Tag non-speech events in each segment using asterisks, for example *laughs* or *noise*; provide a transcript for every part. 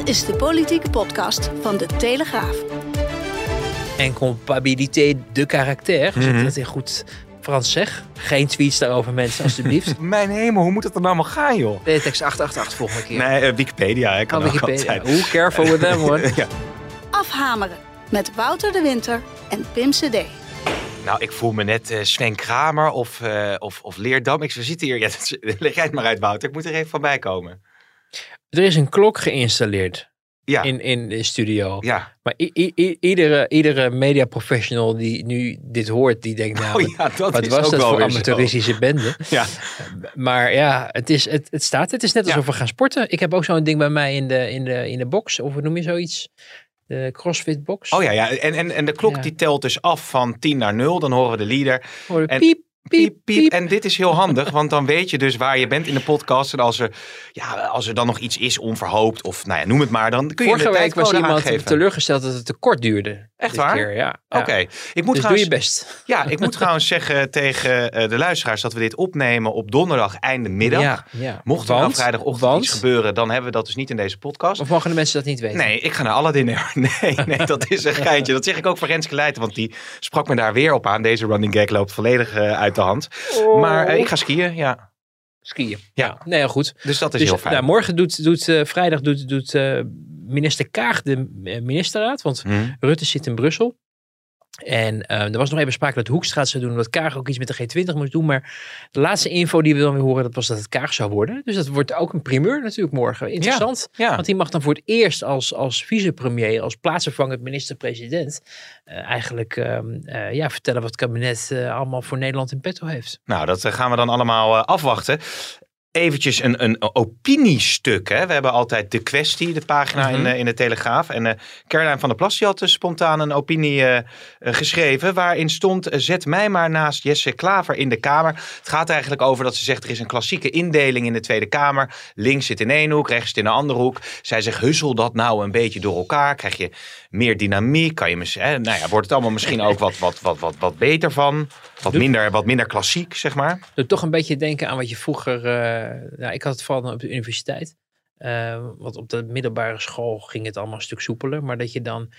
Dit is de politieke podcast van de Telegraaf. En compatibiliteit de karakter, als ik dat in goed Frans zeg. Geen tweets daarover mensen, alstublieft. *laughs* Mijn hemel, hoe moet het dan allemaal gaan, joh? Teletext 888 volgende keer. Nee, eh, Wikipedia. Ik kan Oh, Wikipedia. altijd. Hoe careful with them, hoor. *laughs* ja. Afhameren met Wouter de Winter en Pim CD. Nou, ik voel me net eh, Sven Kramer of, eh, of, of Leerdam. Ik zitten hier. *laughs* Ja, dat leg jij het maar uit, Wouter. Ik moet er even van bij komen. Er is een klok geïnstalleerd Ja, in, in de studio. ja. Maar iedere, iedere media professional die nu dit hoort, die denkt nou, Oh ja, dat wat is was dat wel voor zo. amateuristische bende? *laughs* Ja. Maar ja, het, is, het, het staat. Het is net alsof we gaan sporten. Ik heb ook zo'n ding bij mij in de, in, de, in de box. Of hoe noem je zoiets? De CrossFit box. Oh ja, ja. En, en, en de klok die telt dus af van 10 naar 0. Dan horen we de leader. Hoor je En- piep, Piep, piep. En dit is heel handig, want dan weet je dus waar je bent in de podcast. En als er, ja, als er dan nog iets is onverhoopt, of nou ja, noem het maar, dan kun je Vorige de week was tijdcode iemand aangeven. teleurgesteld dat het te kort duurde. Echt dit waar? Keer, ja. Oké, ik moet Dus doe trouwens- je best. Ja, ik moet trouwens zeggen tegen eh, de luisteraars dat we dit opnemen op donderdag einde middag. Ja, ja. Mocht er Want- vrijdagochtend want- iets gebeuren, dan hebben we dat dus niet in deze podcast. Of mogen de mensen dat niet weten? Nee, ik ga naar Aladdin. *laughs* Nee, nee, dat is een *laughs* geintje. Dat zeg ik ook voor Renske Leijten, want die sprak me daar weer op aan. Deze running gag loopt volledig eh, uit de hand. Maar eh, ik ga skiën, ja. Skiën. Ja. Nee, heel goed. Dus dat is Dus heel fijn. nou, morgen doet, doet eh, vrijdag doet, doet eh, minister Kaag de ministerraad. Want Hm. Rutte zit in Brussel. En eh, er was nog even sprake dat Hoekstra zou doen. Dat Kaag ook iets met de G20 moest doen. Maar de laatste info die we dan weer horen, dat was dat het Kaag zou worden. Dus dat wordt ook een primeur natuurlijk morgen. Interessant. Ja. Want die mag dan voor het eerst als, als vicepremier, als plaatsvervangend minister-president, eh, eigenlijk ehm, eh, ja, vertellen wat het kabinet eh, allemaal voor Nederland in petto heeft. Nou, dat gaan we dan allemaal afwachten. Eventjes een, een opiniestuk. Hè. We hebben altijd de kwestie, de pagina in, Mhm. eh, in de Telegraaf. En Caroline van der Plas die had dus spontaan een opinie eh, geschreven. Waarin stond, zet mij maar naast Jesse Klaver in de Kamer. Het gaat eigenlijk over dat ze zegt, er is een klassieke indeling in de Tweede Kamer. Links zit in één hoek, rechts zit in de andere hoek. Zij zegt, hussel dat nou een beetje door elkaar. Krijg je meer dynamiek. Kan je, hè, nou ja, wordt het allemaal misschien ook wat, wat, wat, wat, wat beter van. Wat Doe- minder, wat minder klassiek, zeg maar. doet toch een beetje denken aan wat je vroeger. Eh nou, ik had het vooral op de universiteit. Eh, want op de middelbare school ging het allemaal een stuk soepeler. Maar dat je dan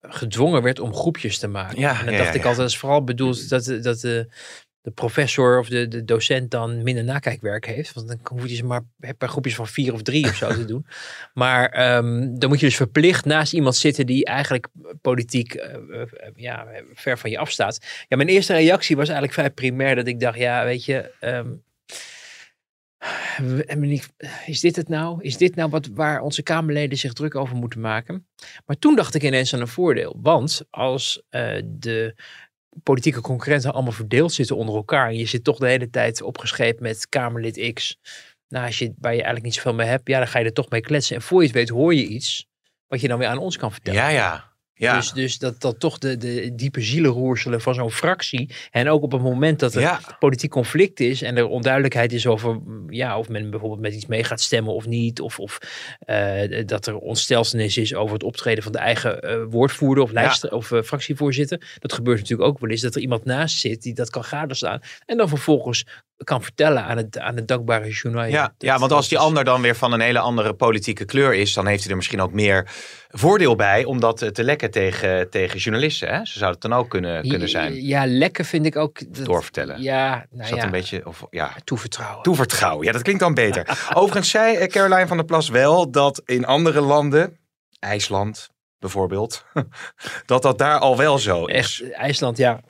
gedwongen werd om groepjes te maken. Ja, en dan ja, dacht ja, ik ja. altijd, dat is vooral bedoeld dat, de- dat de, de professor of de, de docent dan minder nakijkwerk heeft. Want dan hoef je ze maar per groepjes van vier of drie of zo te doen. *laughs* Maar ehm, dan moet je dus verplicht naast iemand zitten die eigenlijk politiek eh, ja, ver van je afstaat. Ja, mijn eerste reactie was eigenlijk vrij primair. Dat ik dacht, ja, weet je... ehm, is dit het nou? Is dit nou wat, waar onze Kamerleden zich druk over moeten maken? Maar toen dacht ik ineens aan een voordeel. Want als eh, de politieke concurrenten allemaal verdeeld zitten onder elkaar. En je zit toch de hele tijd opgescheept met Kamerlid X. Nou, als je, waar je eigenlijk niet zoveel mee hebt, ja, dan ga je er toch mee kletsen. En voor je het weet hoor je iets wat je dan weer aan ons kan vertellen. Ja, ja. Ja. Dus, dus dat, dat toch de, de diepe zielenroerselen van zo'n fractie. En ook op het moment dat er Ja. politiek conflict is. En er onduidelijkheid is over ja, of men bijvoorbeeld met iets mee gaat stemmen of niet. Of, of eh, dat er ontsteltenis is over het optreden van de eigen eh, woordvoerder of, lijst, of eh, fractievoorzitter. Dat gebeurt natuurlijk ook wel eens. Dat er iemand naast zit die dat kan gadeslaan. En dan vervolgens kan vertellen aan het, aan het dankbare journaal. Ja, ja, want als die ander dan weer van een hele andere politieke kleur is, dan heeft hij er misschien ook meer voordeel bij om dat eh, te lekken tegen, tegen journalisten. Hè? Ze zou het dan ook kunnen, kunnen zijn. Ja, lekker vind ik ook. Dat, Doorvertellen. Ja, nou Is dat ja, een beetje, of ja, toevertrouwen. toevertrouwen. Ja, dat klinkt dan beter. *laughs* Overigens zei eh, Caroline van der Plas wel dat in andere landen, IJsland bijvoorbeeld, *laughs* dat dat daar al wel zo is. Echt, IJsland, ja.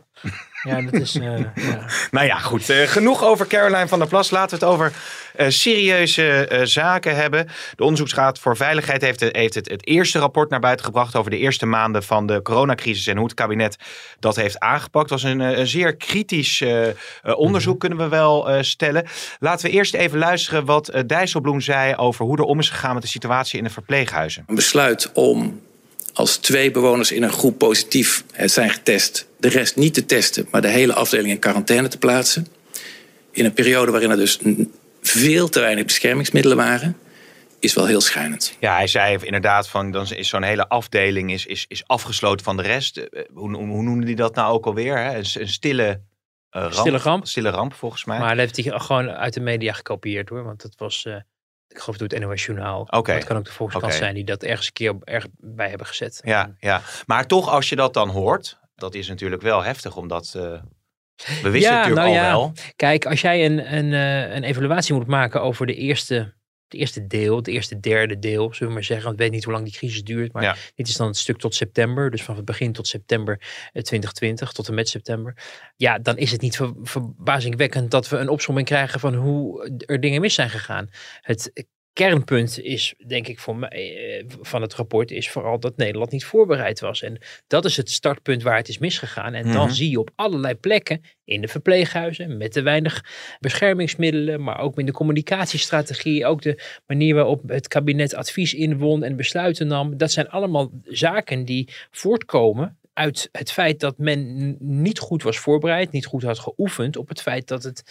Ja, dat is... Uh, ja. *laughs* Nou ja, goed. Uh, genoeg over Caroline van der Plas. Laten we het over uh, serieuze zaken hebben. De Onderzoeksraad voor Veiligheid heeft, heeft het, het, eerste rapport naar buiten gebracht over de eerste maanden van de coronacrisis en hoe het kabinet dat heeft aangepakt. Dat was een, een zeer kritisch onderzoek, kunnen we wel stellen. Laten we eerst even luisteren wat Dijsselbloem zei over hoe er om is gegaan met de situatie in de verpleeghuizen. Een besluit om als twee bewoners in een groep positief zijn getest, de rest niet te testen, maar de hele afdeling in quarantaine te plaatsen. In een periode waarin er dus veel te weinig beschermingsmiddelen waren, is wel heel schijnend. Ja, hij zei inderdaad van dan is zo'n hele afdeling is, is, is afgesloten van de rest. Eh, hoe, hoe, noemde hij dat nou ook alweer? Hè? Een, een stille uh, ramp. Stille ramp. Stille ramp volgens mij. Maar dat heeft hij gewoon uit de media gekopieerd hoor, want het was. Uh ik geloof het NOS Journaal. Oké. Okay. Het kan ook de Volkskrant okay. zijn die dat ergens een keer erg bij hebben gezet. Ja, ja, maar toch als je dat dan hoort, dat is natuurlijk wel heftig omdat uh, we wisten ja, natuurlijk nou al ja. wel. Kijk, als jij een, een, uh, een evaluatie moet maken over de eerste, het eerste deel, het eerste derde deel, zullen we maar zeggen. Want ik weet niet hoe lang die crisis duurt, maar Ja. dit is dan het stuk tot september. Dus van het begin tot september eh, 2020, tot en met september. Ja, dan is het niet ver- verbazingwekkend dat we een opsomming krijgen van hoe er dingen mis zijn gegaan. Het kernpunt is, denk ik, voor mij, eh, van het rapport, is vooral dat Nederland niet voorbereid was. En dat is het startpunt waar het is misgegaan. En dan Mhm. zie je op allerlei plekken in de verpleeghuizen, met te weinig beschermingsmiddelen, maar ook in de communicatiestrategie, ook de manier waarop het kabinet advies inwon en besluiten nam. Dat zijn allemaal zaken die voortkomen uit het feit dat men niet goed was voorbereid, niet goed had geoefend op het feit dat het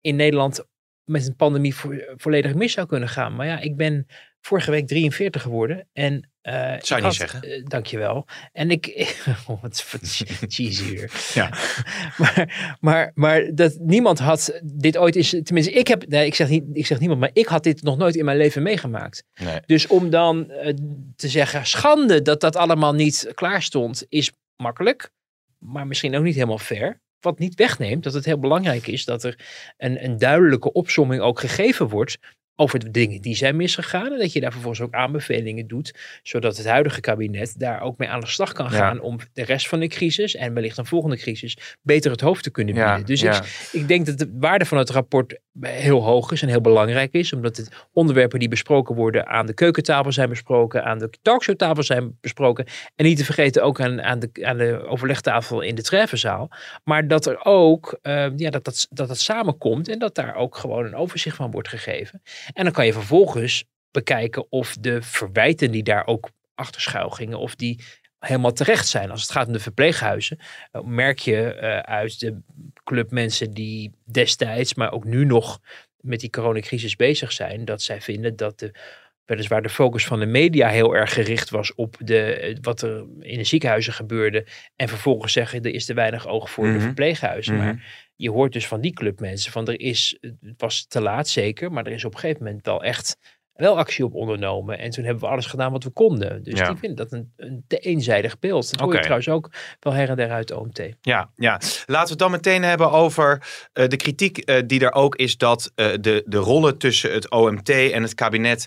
in Nederland met een pandemie vo- volledig mis zou kunnen gaan. Maar ja, ik ben vorige week 43 geworden en... eh, Zou je niet had- zeggen. eh, dankjewel. En ik... *laughs* Oh, wat wat cheesy hier. *laughs* Ja. *laughs* maar, maar, maar dat niemand had dit ooit is. Tenminste, ik heb. Nee, ik zeg, niet, ik zeg niemand, maar ik had dit nog nooit in mijn leven meegemaakt. Nee. Dus om dan eh, te zeggen, schande dat dat allemaal niet klaar stond, is makkelijk. Maar misschien ook niet helemaal fair. Wat niet wegneemt dat het heel belangrijk is dat er een, een duidelijke opsomming ook gegeven wordt over de dingen die zijn misgegaan. En dat je daar vervolgens ook aanbevelingen doet, zodat het huidige kabinet daar ook mee aan de slag kan Ja. gaan om de rest van de crisis en wellicht een volgende crisis beter het hoofd te kunnen bieden. Ja, dus ja. ik, ik denk dat de waarde van het rapport heel hoog is en heel belangrijk is, omdat het onderwerpen die besproken worden aan de keukentafel zijn besproken, aan de talkshowtafel zijn besproken en niet te vergeten ook aan, aan, de, aan de overlegtafel in de treffenzaal. Maar dat er ook, eh, ja, dat, dat, dat het samenkomt en dat daar ook gewoon een overzicht van wordt gegeven. En dan kan je vervolgens bekijken of de verwijten die daar ook achter schuil gingen, of die helemaal terecht zijn. Als het gaat om de verpleeghuizen, eh, merk je eh, uit de club mensen die destijds, maar ook nu nog met die coronacrisis bezig zijn, dat zij vinden dat de weliswaar de focus van de media heel erg gericht was op de, eh, wat er in de ziekenhuizen gebeurde. En vervolgens zeggen er is te weinig oog voor Mhm. de verpleeghuizen. Mhm. Maar je hoort dus van die clubmensen van er is, het was te laat zeker, maar er is op een gegeven moment wel echt wel actie op ondernomen. En toen hebben we alles gedaan wat we konden. Dus Ja. ik vind dat een, een te eenzijdig beeld. Dat hoor je trouwens ook wel her en der uit de OMT. Ja, ja, laten we het dan meteen hebben over eh, de kritiek eh, die er ook is dat eh, de, de rollen tussen het OMT en het kabinet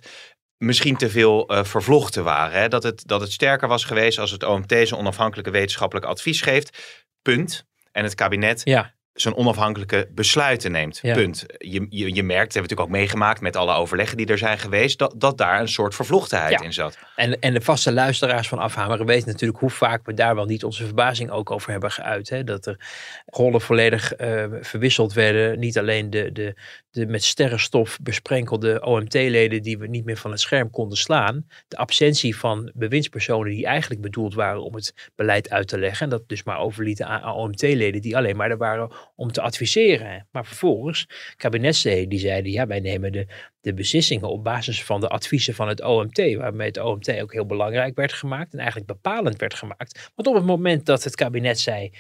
misschien te veel vervlochten waren. Hè? Dat, het, dat het sterker was geweest als het OMT zijn onafhankelijke wetenschappelijk advies geeft. Punt. En het kabinet Ja, zijn onafhankelijke besluiten neemt. Ja. Punt. Je, je, je merkt, dat hebben we natuurlijk ook meegemaakt met alle overleggen die er zijn geweest, dat, dat daar een soort vervlochtenheid Ja. in zat. En, en de vaste luisteraars van Afhameren weten natuurlijk hoe vaak we daar wel niet onze verbazing ook over hebben geuit. Hè? Dat er rollen volledig eh, verwisseld werden. Niet alleen de, de, de met sterrenstof besprenkelde OMT-leden die we niet meer van het scherm konden slaan. De absentie van bewindspersonen die eigenlijk bedoeld waren om het beleid uit te leggen. En dat dus maar overlieten aan, OMT-leden die alleen maar er waren om te adviseren. Maar vervolgens kabinetsleden die zeiden ja wij nemen de de beslissingen op basis van de adviezen van het OMT, waarmee het OMT ook heel belangrijk werd gemaakt en eigenlijk bepalend werd gemaakt. Want op het moment dat het kabinet zei,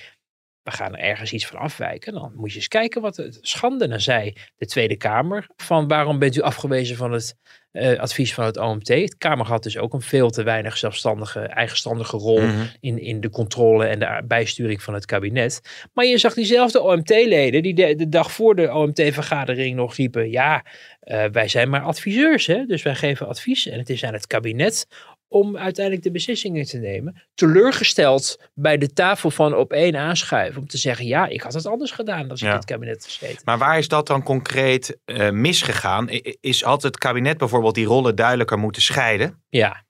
we gaan er ergens iets van afwijken, dan moet je eens kijken wat het schande. Dan zei de Tweede Kamer van waarom bent u afgewezen van het eh, advies van het OMT. De Kamer had dus ook een veel te weinig zelfstandige, eigenstandige rol Mhm. in, in de controle en de bijsturing van het kabinet. Maar je zag diezelfde OMT-leden die de, de dag voor de OMT-vergadering nog riepen, ja, eh, wij zijn maar adviseurs, hè? dus wij geven advies. En het is aan het kabinet om uiteindelijk de beslissingen te nemen. Teleurgesteld bij de tafel van op één aanschuiven. Om te zeggen, ja, ik had het anders gedaan als ik Ja. in het kabinet gezeten. Maar waar is dat dan concreet eh, misgegaan? Is, had het kabinet bijvoorbeeld die rollen duidelijker moeten scheiden? Ja,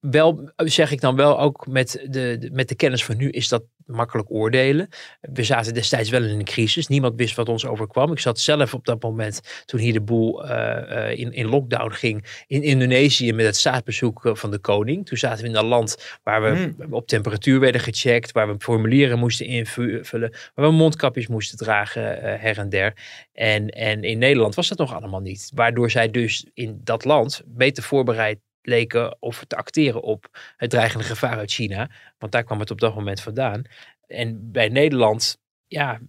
wel zeg ik dan wel ook met de, de- met de kennis van nu is dat makkelijk oordelen. We zaten destijds wel in een crisis. Niemand wist wat ons overkwam. Ik zat zelf op dat moment toen hier de boel eh, eh, in, in lockdown ging in Indonesië met het staatsbezoek eh, van de koning. Toen zaten we in een land waar we op temperatuur werden gecheckt, waar we formulieren moesten invullen, waar we mondkapjes moesten dragen her en der. En, en in Nederland was dat nog allemaal niet. Waardoor zij dus in dat land beter voorbereid leken of te acteren op het dreigende gevaar uit China. Want daar kwam het op dat moment vandaan. En bij Nederland, ja,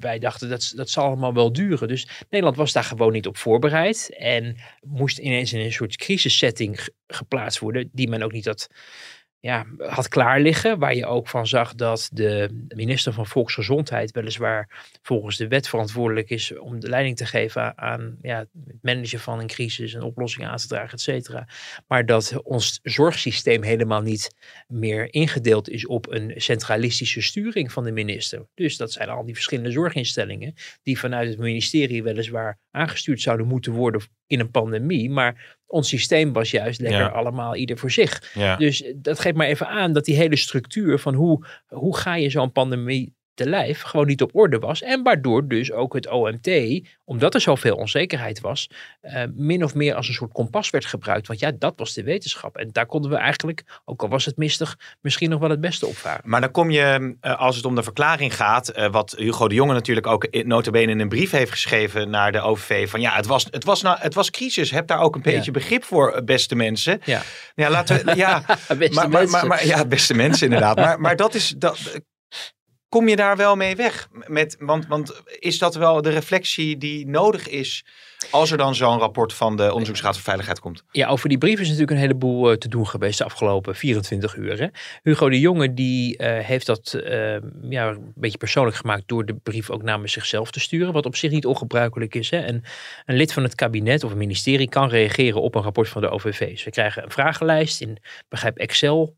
wij dachten dat, dat zal allemaal wel duren. Dus Nederland was daar gewoon niet op voorbereid. En moest ineens in een soort crisissetting ge- geplaatst worden, die men ook niet had, ja, had klaar liggen. Waar je ook van zag dat de minister van Volksgezondheid weliswaar volgens de wet verantwoordelijk is om de leiding te geven aan ja, het managen van een crisis en oplossingen aan te dragen, et cetera. Maar dat ons zorgsysteem helemaal niet meer ingedeeld is op een centralistische sturing van de minister. Dus dat zijn al die verschillende zorginstellingen die vanuit het ministerie weliswaar aangestuurd zouden moeten worden in een pandemie. Maar ons systeem was juist lekker Ja. allemaal ieder voor zich. Ja. Dus dat geeft maar even aan dat die hele structuur van hoe, hoe ga je zo'n pandemie te lijf gewoon niet op orde was. En waardoor dus ook het OMT, omdat er zoveel onzekerheid was, eh, min of meer als een soort kompas werd gebruikt. Want ja, dat was de wetenschap. En daar konden we eigenlijk, ook al was het mistig, misschien nog wel het beste opvaren. Maar dan kom je, eh, als het om de verklaring gaat, eh, wat Hugo de Jonge natuurlijk ook in- notabene in een brief heeft geschreven naar de OVV, van ja, het was, het was, nou, het was crisis. Heb daar ook een beetje begrip voor, beste mensen. Ja. Ja, laten we, ja, *laughs* Beste maar, maar, mensen. maar, maar- ja, beste mensen inderdaad. Maar, maar dat is, dat, kom je daar wel mee weg? Met, want, want is dat wel de reflectie die nodig is als er dan zo'n rapport van de Onderzoeksraad voor Veiligheid komt? Ja, over die brief is natuurlijk een heleboel eh, te doen geweest de afgelopen 24 uur. Hè? Hugo de Jonge die eh, heeft dat eh, ja, een beetje persoonlijk gemaakt door de brief ook namens zichzelf te sturen. Wat op zich niet ongebruikelijk is. Hè? En een lid van het kabinet of een ministerie kan reageren op een rapport van de OVV. We krijgen een vragenlijst in, begrijp Excel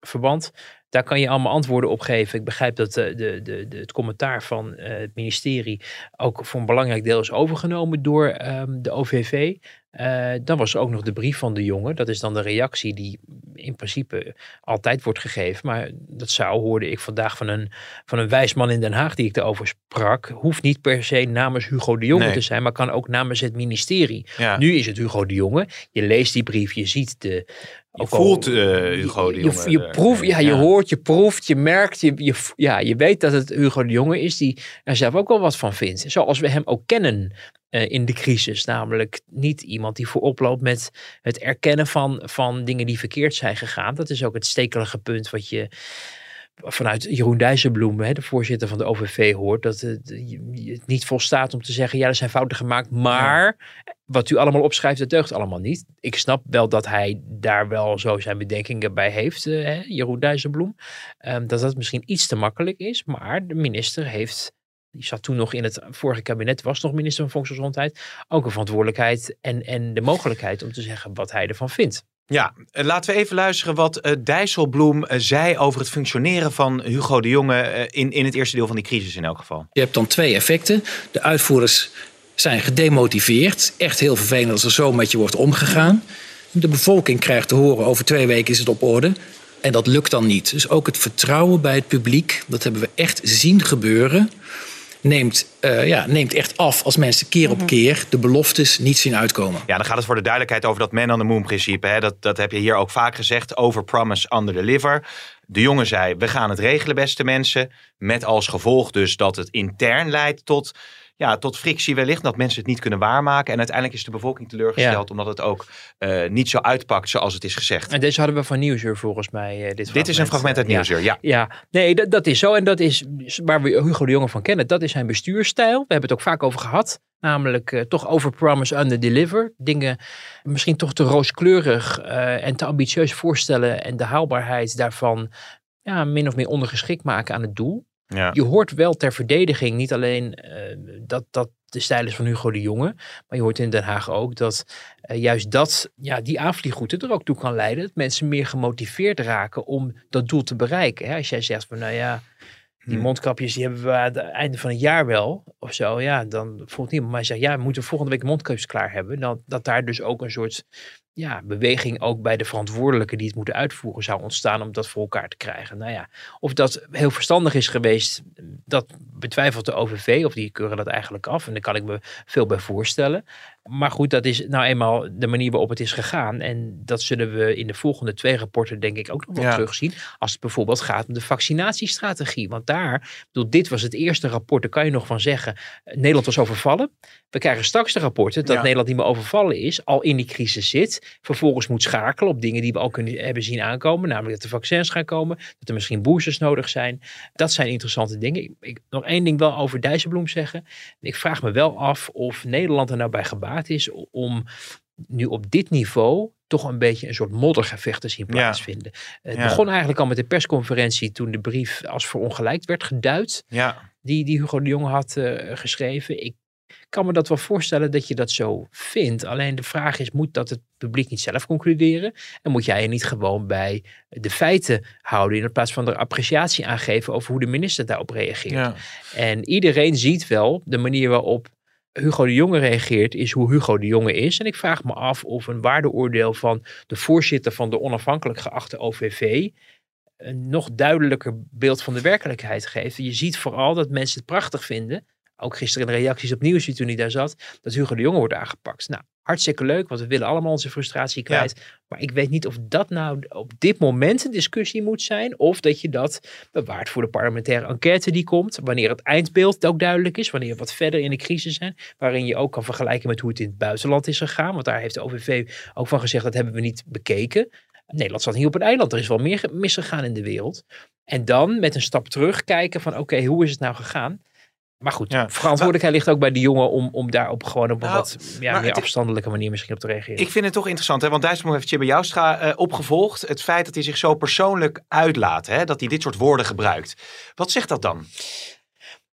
verband. Daar kan je allemaal antwoorden op geven. Ik begrijp dat eh, de, de, de, het commentaar van eh, het ministerie ook voor een belangrijk deel is overgenomen door ehm, de OVV. Eh, dan was er ook nog de brief van de jongen. Dat is dan de reactie die in principe altijd wordt gegeven. Maar dat zou, hoorde ik vandaag van een, van een wijs man in Den Haag die ik erover sprak. Hoeft niet per se namens Hugo de Jonge Nee. te zijn, maar kan ook namens het ministerie. Ja. Nu is het Hugo de Jonge. Je leest die brief, je ziet de... Je al- voelt eh, Hugo de je, Jonge. je, eh, proeft, ja, je ja. hoort, je proeft, je merkt, je, je, ja, je weet dat het Hugo de Jonge is die er zelf ook wel wat van vindt. Zoals we hem ook kennen eh, in de crisis. Namelijk niet iemand die voorop loopt met het erkennen van, van dingen die verkeerd zijn gegaan. Dat is ook het stekelige punt wat je vanuit Jeroen Dijsselbloem, hè, de voorzitter van de OVV, hoort. Dat het, het niet volstaat om te zeggen, ja, er zijn fouten gemaakt, maar wat u allemaal opschrijft, dat deugt allemaal niet. Ik snap wel dat hij daar wel zo zijn bedenkingen bij heeft, eh, hè, Jeroen Dijsselbloem. Ehm, dat dat misschien iets te makkelijk is, maar de minister heeft, die zat toen nog in het vorige kabinet, was nog minister van Volksgezondheid, ook een verantwoordelijkheid en, en de mogelijkheid om te zeggen wat hij ervan vindt. Ja, eh, laten we even luisteren wat eh, Dijsselbloem eh, zei over het functioneren van Hugo de Jonge in, in het eerste deel van die crisis in elk geval. Je hebt dan twee effecten. De uitvoerders zijn gedemotiveerd. Echt heel vervelend als er zo met je wordt omgegaan. De bevolking krijgt te horen over twee weken is het op orde. En dat lukt dan niet. Dus ook het vertrouwen bij het publiek, dat hebben we echt zien gebeuren. Neemt, eh, ja, neemt echt af als mensen keer op keer de beloftes niet zien uitkomen. Ja, dan gaat het voor de duidelijkheid over dat man on the moon principe. Hè? Dat, dat heb je hier ook vaak gezegd. Over promise, under deliver. De jongen zei, we gaan het regelen beste mensen. Met als gevolg dus dat het intern leidt tot, ja, tot frictie wellicht. Dat mensen het niet kunnen waarmaken. En uiteindelijk is de bevolking teleurgesteld. Omdat het ook eh, niet zo uitpakt zoals het is gezegd. En deze hadden we van Nieuwsuur volgens mij. eh, dit, Dit is een fragment uit ja. Nieuwsuur, ja. Ja, nee, dat, dat is zo. En dat is waar we Hugo de Jonge van kennen. Dat is zijn bestuurstijl. We hebben het ook vaak over gehad. Namelijk eh, toch over promise, under deliver. Dingen misschien toch te rooskleurig en te ambitieus voorstellen. En de haalbaarheid daarvan ja, min of meer ondergeschikt maken aan het doel. Ja. Je hoort wel ter verdediging niet alleen eh, dat, dat de stijl is van Hugo de Jonge. Maar je hoort in Den Haag ook dat eh, juist dat, ja, die aanvliegroute er ook toe kan leiden. Dat mensen meer gemotiveerd raken om dat doel te bereiken. Hè? Als jij zegt van nou ja, die Hmm. mondkapjes die hebben we aan het einde van het jaar wel. Of zo, ja, dan voelt niemand. Maar zegt ja, we moeten volgende week mondkapjes klaar hebben. Dan, dat daar dus ook een soort ja, beweging ook bij de verantwoordelijken die het moeten uitvoeren zou ontstaan om dat voor elkaar te krijgen. Nou ja, of dat heel verstandig is geweest, dat betwijfelt de OVV of die keuren dat eigenlijk af. En daar kan ik me veel bij voorstellen. Maar goed, dat is nou eenmaal de manier waarop het is gegaan. En dat zullen we in de volgende twee rapporten denk ik ook nog wel Ja. terugzien. Als het bijvoorbeeld gaat om de vaccinatiestrategie. Want daar, bedoel, dit was het eerste rapport, daar kan je nog van zeggen. eh, Nederland was overvallen. We krijgen straks de rapporten dat Ja. Nederland niet meer overvallen is, al in die crisis zit. Vervolgens moet schakelen op dingen die we al kunnen hebben zien aankomen. Namelijk dat de vaccins gaan komen, dat er misschien boosters nodig zijn. Dat zijn interessante dingen. Ik, ik- nog één ding wel over Dijsselbloem zeggen. Ik vraag me wel af of Nederland er nou bij gebaat is om nu op dit niveau toch een beetje een soort moddergevecht te zien Ja. plaatsvinden. Het Ja. begon eigenlijk al met de persconferentie toen de brief als verongelijkt werd geduid Ja, die, die Hugo de Jonge had eh, geschreven. Ik kan me dat wel voorstellen dat je dat zo vindt. Alleen de vraag is, moet dat het publiek niet zelf concluderen? En moet jij je niet gewoon bij de feiten houden in plaats van er appreciatie aan geven over hoe de minister daarop reageert? ja. En iedereen ziet wel de manier waarop Hugo de Jonge reageert, is hoe Hugo de Jonge is. En ik vraag me af of een waardeoordeel van de voorzitter van de onafhankelijk geachte OVV een nog duidelijker beeld van de werkelijkheid geeft. Je ziet vooral dat mensen het prachtig vinden. Ook gisteren in de reacties op Nieuwsuur toen hij daar zat. Dat Hugo de Jonge wordt aangepakt. Nou, hartstikke leuk. Want we willen allemaal onze frustratie kwijt. Maar ik weet niet of dat nou op dit moment een discussie moet zijn. Of dat je dat bewaart voor de parlementaire enquête die komt. Wanneer het eindbeeld ook duidelijk is. Wanneer we wat verder in de crisis zijn. Waarin je ook kan vergelijken met hoe het in het buitenland is gegaan. Want daar heeft de OVV ook van gezegd dat hebben we niet bekeken. Nederland zat niet op een eiland. Er is wel meer ge- misgegaan in de wereld. En dan met een stap terug kijken van oké, hoe is het nou gegaan? Maar goed, Ja. verantwoordelijkheid ligt ook bij de jongen om, om daar op gewoon op een Nou, wat ja, meer het- afstandelijke manier misschien op te reageren. Ik vind het toch interessant, hè? want Dijsselbloem heeft Tjibbe Joustra eh, opgevolgd. Het feit dat hij zich zo persoonlijk uitlaat, hè? dat hij dit soort woorden gebruikt. Wat zegt dat dan?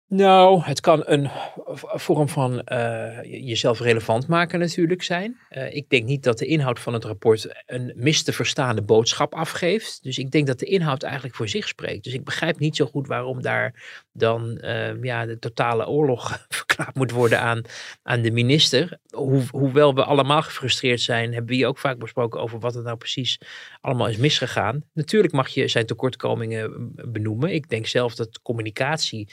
Nou, het kan een vorm van eh, je- jezelf relevant maken natuurlijk zijn. Eh, ik denk niet dat de inhoud van het rapport een mis te verstaande boodschap afgeeft. Dus ik denk dat de inhoud eigenlijk voor zich spreekt. Dus ik begrijp niet zo goed waarom daar dan eh, ja, de totale oorlog *laughs* verklaard moet worden aan, aan de minister. Hoe, hoewel we allemaal gefrustreerd zijn, hebben we hier ook vaak besproken over wat er nou precies allemaal is misgegaan. Natuurlijk mag je zijn tekortkomingen benoemen. Ik denk zelf dat communicatie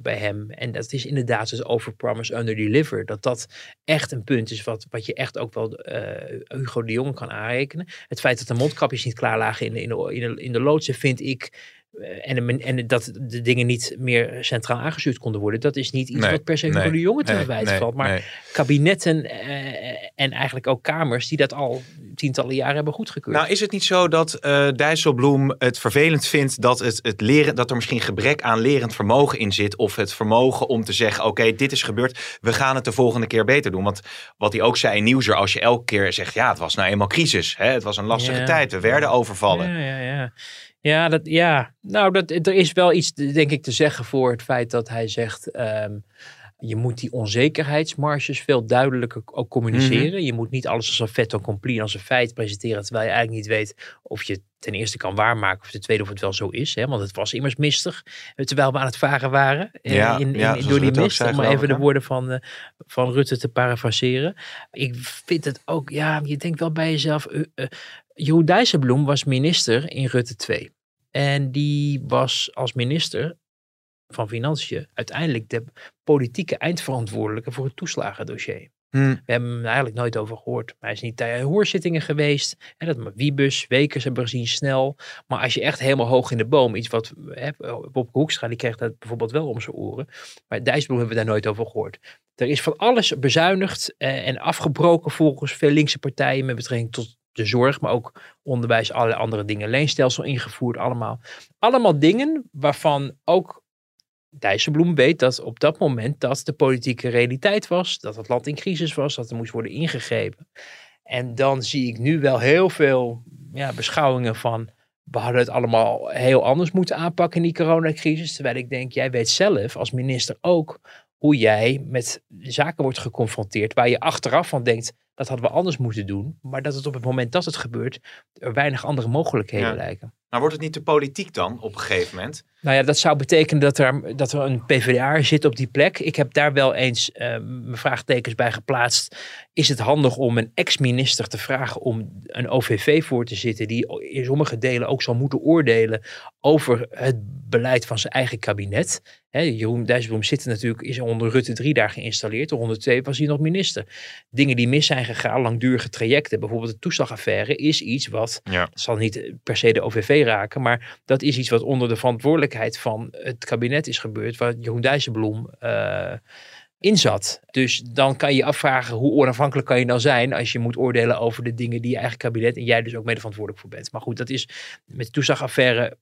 bij hem. En dat is inderdaad het overpromise, underdeliver. Dat dat echt een punt is wat, wat je echt ook wel eh, Hugo de Jonge kan aanrekenen. Het feit dat de mondkapjes niet klaar lagen in de, in de, in de, vind ik... eh, En, en dat de dingen niet meer centraal aangestuurd konden worden. Dat is niet iets Nee, wat per se nee, de Jonge te verwijten nee, valt. Maar nee. kabinetten eh, en eigenlijk ook kamers die dat al tientallen jaren hebben goedgekeurd. Nou, is het niet zo dat eh Dijsselbloem het vervelend vindt dat, het, het leren, dat er misschien gebrek aan lerend vermogen in zit? Of het vermogen om te zeggen: oké, dit is gebeurd, we gaan het de volgende keer beter doen. Want wat hij ook zei in Nieuwsuur, als je elke keer zegt: ja, het was nou eenmaal crisis, hè? het was een lastige Ja. tijd, we werden overvallen. Ja, ja, ja. Ja, dat, ja. nou, dat, er is wel iets, denk ik, te zeggen voor het feit dat hij zegt... ehm, je moet die onzekerheidsmarges veel duidelijker ook communiceren. Mhm. Je moet niet alles als een fait accompli, als een feit presenteren... terwijl je eigenlijk niet weet of je ten eerste kan waarmaken... of ten tweede of het wel zo is. Hè? Want het was immers mistig, eh, terwijl we aan het varen waren. eh, Ja, in, in, ja, door die Rutte mist, zei, om even ik, de woorden van, eh, van Rutte te parafraseren. Ik vind het ook, ja, je denkt wel bij jezelf... Jeroen Dijsselbloem was minister in Rutte 2. En die was als minister van Financiën uiteindelijk de politieke eindverantwoordelijke voor het toeslagendossier. Hm. We hebben hem eigenlijk nooit over gehoord. Maar hij is niet bij hoorzittingen geweest. En dat maar Wiebus, Wekers hebben we gezien snel. Maar als je echt helemaal hoog in de boom, iets wat hè, Bob Hoekstra, die kreeg dat bijvoorbeeld wel om zijn oren. Maar Dijsselbloem hebben we daar nooit over gehoord. Er is van alles bezuinigd eh, en afgebroken volgens veel linkse partijen met betrekking tot de zorg, maar ook onderwijs, alle andere dingen. Leenstelsel ingevoerd, allemaal. Allemaal dingen waarvan ook Dijsselbloem weet dat op dat moment dat de politieke realiteit was, dat het land in crisis was, dat er moest worden ingegrepen. En dan zie ik nu wel heel veel ja, beschouwingen van we hadden het allemaal heel anders moeten aanpakken in die coronacrisis. Terwijl ik denk, jij weet zelf als minister ook hoe jij met zaken wordt geconfronteerd waar je achteraf van denkt, dat hadden we anders moeten doen. Maar dat het op het moment dat het gebeurt, er weinig andere mogelijkheden Ja. lijken. Maar wordt het niet te politiek dan op een gegeven moment? Nou ja, dat zou betekenen dat er, dat er een PvdA zit op die plek. Ik heb daar wel eens eh, mijn vraagtekens bij geplaatst. Is het handig om een ex-minister te vragen om een OVV voor te zitten, die in sommige delen ook zal moeten oordelen over het beleid van zijn eigen kabinet? Jeroen Dijsselbloem zit er natuurlijk, is onder Rutte 3 daar geïnstalleerd. Onder 2 was hij nog minister. Dingen die mis zijn gegaan, langdurige trajecten, bijvoorbeeld de toeslagaffaire, is iets wat Ja. zal niet per se de OVV raken, maar dat is iets wat onder de verantwoordelijkheid van het kabinet is gebeurd, waar Jeroen Dijsselbloem eh in zat. Dus dan kan je je afvragen hoe onafhankelijk kan je nou zijn als je moet oordelen over de dingen die je eigen kabinet en jij dus ook mede verantwoordelijk voor bent. Maar goed, dat is met de toeslagaffaire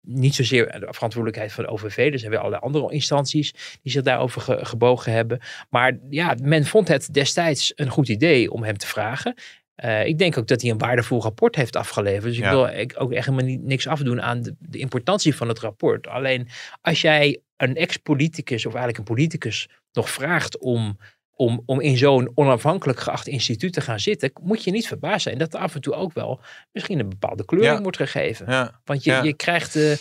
niet zozeer de verantwoordelijkheid van de OVV. Er zijn weer allerlei andere instanties die zich daarover ge- gebogen hebben. Maar ja, men vond het destijds een goed idee om hem te vragen. Eh, ik denk ook dat hij een waardevol rapport heeft afgeleverd. Dus ik Ja. wil ik ook echt helemaal niet, niks afdoen aan de, de importantie van het rapport. Alleen als jij een ex-politicus of eigenlijk een politicus nog vraagt om, om, om in zo'n onafhankelijk geacht instituut te gaan zitten, moet je niet verbaasd zijn dat er af en toe ook wel misschien een bepaalde kleuring Ja. wordt gegeven. Ja. Want je, je krijgt, eh,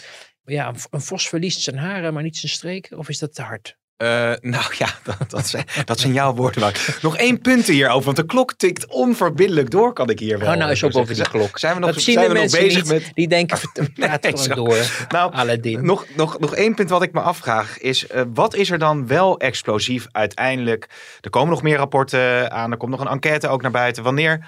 ja, een vos verliest zijn haren, maar niet zijn streken. Of is dat te hard? Eh, nou ja, *laughs* dat, dat, zijn, dat zijn jouw woorden. Nog één punt hierover, want de klok tikt onverbiddelijk door, kan ik hier wel. Oh, nou is ook over zeggen. klok. Zijn we nog, dat zijn de we nog bezig niet. met... Die denken, *laughs* praat Nee, gewoon door. Nou, Aladdin. Nog, nog, nog één punt wat ik me afvraag is, eh, wat is er dan wel explosief uiteindelijk? Er komen nog meer rapporten aan, er komt nog een enquête ook naar buiten. Wanneer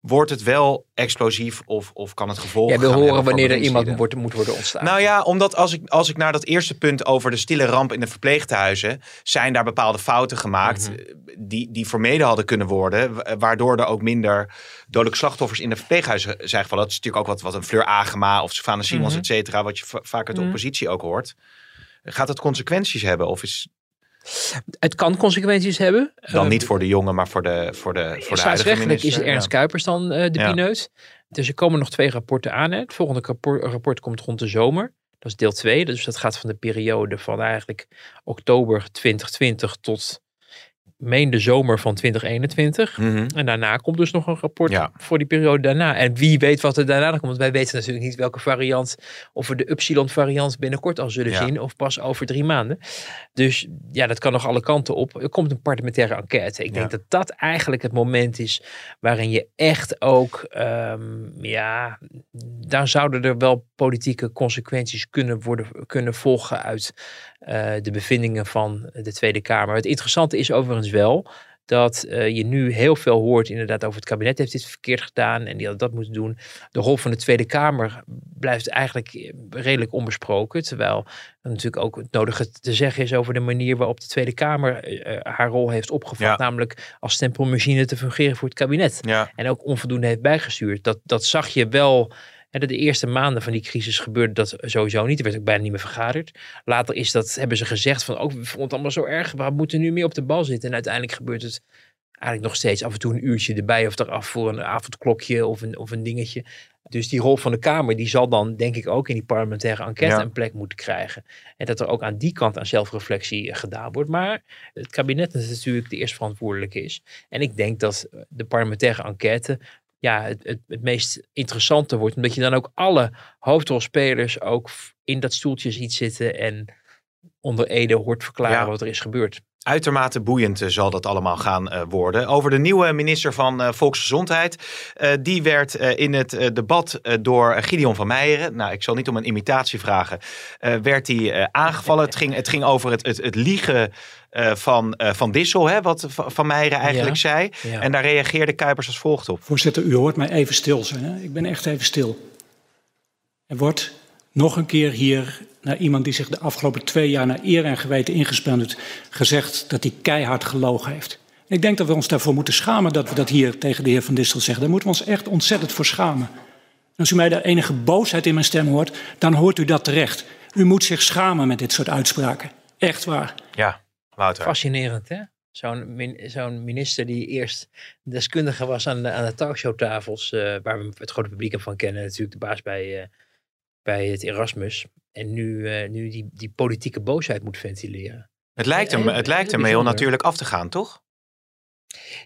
wordt het wel explosief of, of kan het gevolgen Jij wil horen wanneer er iemand wordt, moet worden ontstaan. Nou ja, omdat als ik, als ik naar dat eerste punt over de stille ramp in de verpleeghuizen, zijn daar bepaalde fouten gemaakt Mhm. eh, die, die vermeden hadden kunnen worden, wa- waardoor er ook minder dodelijke slachtoffers in de verpleeghuizen zijn gevallen. Dat is natuurlijk ook wat, wat een Fleur Agema of Savannah Simons, Mhm. et cetera, wat je va- vaak uit de Mhm. oppositie ook hoort. Gaat het consequenties hebben? Of is het kan consequenties hebben. dan niet voor de jongen, maar voor de, voor de, voor de huidige is minister? Ernst Kuipers dan eh, de Ja. pineut. Dus er komen nog twee rapporten aan. Hè. Het volgende rapport, rapport komt rond de zomer. Dat is deel 2. Dus dat gaat van de periode van eigenlijk oktober 2020 tot meen de zomer van 2021. Ja. Mhm. En daarna komt dus nog een rapport Ja. voor die periode daarna. En wie weet wat er daarna komt. Want wij weten natuurlijk niet welke variant, of we de Upsilon variant binnenkort al zullen Ja. zien. Of pas over drie maanden. Dus ja, dat kan nog alle kanten op. Er komt een parlementaire enquête. Ik denk Ja. dat dat eigenlijk het moment is waarin je echt ook, ehm, ja, daar zouden er wel politieke consequenties kunnen worden, kunnen volgen uit eh, de bevindingen van de Tweede Kamer. Het interessante is overigens wel dat eh, je nu heel veel hoort inderdaad over het kabinet heeft dit verkeerd gedaan en die had dat moeten doen. De rol van de Tweede Kamer blijft eigenlijk eh, redelijk onbesproken, terwijl er natuurlijk ook het nodige te zeggen is over de manier waarop de Tweede Kamer haar rol heeft opgevat, Ja. namelijk als stempelmachine te fungeren voor het kabinet ja. en ook onvoldoende heeft bijgestuurd. Dat, dat zag je wel. Dat de eerste maanden van die crisis gebeurde dat sowieso niet. Er werd ook bijna niet meer vergaderd. Later is dat, hebben ze gezegd van, ook we vonden het allemaal zo erg. We moeten nu meer op de bal zitten. En uiteindelijk gebeurt het eigenlijk nog steeds af en toe een uurtje erbij of eraf voor een avondklokje of een, of een dingetje. Dus die rol van de Kamer, die zal dan denk ik ook in die parlementaire enquête Ja. een plek moeten krijgen. En dat er ook aan die kant aan zelfreflectie eh, gedaan wordt. Maar het kabinet is natuurlijk de eerste verantwoordelijke is. En ik denk dat de parlementaire enquête ja, het, het, het meest interessante wordt. Omdat je dan ook alle hoofdrolspelers ook in dat stoeltje ziet zitten en onder Ede hoort verklaren Ja. wat er is gebeurd. Uitermate boeiend eh, zal dat allemaal gaan eh, worden. Over de nieuwe minister van eh, Volksgezondheid. Eh, die werd eh, in het eh, debat eh, door Gideon van Meijeren. Nou, ik zal niet om een imitatie vragen. eh, werd hij eh, aangevallen. Het ging, het ging over het, het, het liegen eh, van, eh, van Dissel. Hè, wat Va- Van Meijeren eigenlijk Ja. zei. Ja. En daar reageerde Kuipers als volgt op. Voorzitter, u hoort mij even stil zijn. Hè? Ik ben echt even stil. Er wordt nog een keer hier naar iemand die zich de afgelopen twee jaar naar eer en geweten ingespannen heeft, gezegd dat hij keihard gelogen heeft. Ik denk dat we ons daarvoor moeten schamen dat we dat hier tegen de heer Van Distel zeggen. Daar moeten we ons echt ontzettend voor schamen. En als u mij daar enige boosheid in mijn stem hoort, dan hoort u dat terecht. U moet zich schamen met dit soort uitspraken. Echt waar. Ja, Wouter. Fascinerend, hè? Zo'n min- zo'n minister die eerst deskundige was aan de, aan de talkshowtafels, eh, waar we het grote publiek van kennen, natuurlijk de baas bij, eh, bij het Erasmus. En nu, eh, nu die, die politieke boosheid moet ventileren. Het lijkt hem, het lijkt hem heel natuurlijk af te gaan, toch?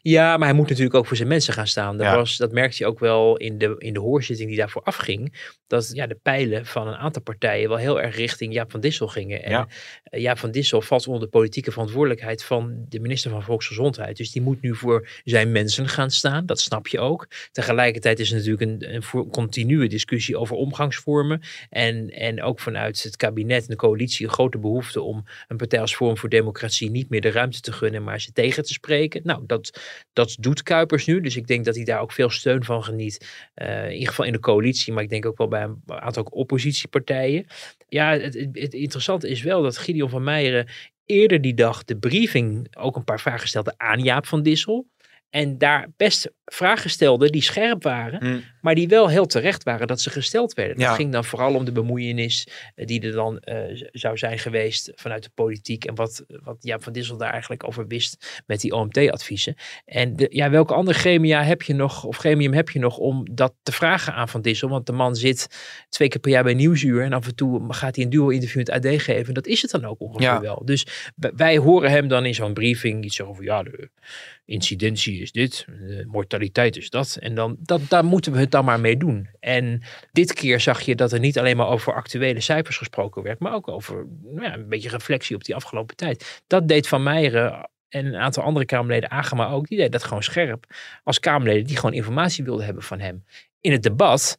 Ja, maar hij moet natuurlijk ook voor zijn mensen gaan staan. Dat, Ja. was, dat merkte je ook wel in de, in de hoorzitting die daarvoor afging. Dat ja, de pijlen van een aantal partijen wel heel erg richting Jaap van Dissel gingen. En Ja. eh, Jaap van Dissel valt onder de politieke verantwoordelijkheid van de minister van Volksgezondheid. Dus die moet nu voor zijn mensen gaan staan. Dat snap je ook. Tegelijkertijd is er natuurlijk een, een continue discussie over omgangsvormen. En, en ook vanuit het kabinet en de coalitie een grote behoefte om een partij als Forum voor Democratie niet meer de ruimte te gunnen, maar ze tegen te spreken. Nou, dat, dat doet Kuipers nu. Dus ik denk dat hij daar ook veel steun van geniet. Eh, in ieder geval in de coalitie, maar ik denk ook wel bij een aantal oppositiepartijen. Ja, het, het, interessante is wel dat Gideon van Meijeren eerder die dag de briefing ook een paar vragen stelde aan Jaap van Dissel. En daar best vragen stelde die scherp waren, Hm. maar die wel heel terecht waren dat ze gesteld werden. Ja. Het ging dan vooral om de bemoeienis eh, die er dan eh, zou zijn geweest vanuit de politiek. En wat, wat Jaap van Dissel daar eigenlijk over wist met die OMT-adviezen. En de, ja, welke andere gremia heb je nog, of gremium heb je nog om dat te vragen aan Van Dissel? Want de man zit twee keer per jaar bij Nieuwsuur en af en toe gaat hij een duo-interview in het AD geven. Dat is het dan ook ongeveer Ja. wel. Dus wij- wij horen hem dan in zo'n briefing iets over, ja, de incidentie is dit, de mortaliteit is dat. En dan, dat, daar moeten we het dan maar mee doen. En dit keer zag je dat er niet alleen maar over actuele cijfers gesproken werd, maar ook over nou ja, een beetje reflectie op die afgelopen tijd. Dat deed Van Meijeren en een aantal andere Kamerleden, Agema ook, die deed dat gewoon scherp. Als Kamerleden die gewoon informatie wilden hebben van hem. In het debat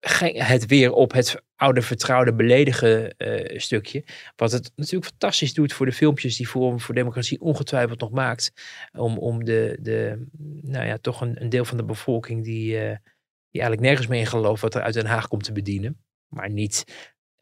het weer op het oude vertrouwde beledigen eh, stukje. Wat het natuurlijk fantastisch doet voor de filmpjes die Forum voor Democratie ongetwijfeld nog maakt. Om, om de, de, nou ja, toch een, een deel van de bevolking die, eh, die eigenlijk nergens meer in gelooft wat er uit Den Haag komt te bedienen. Maar niet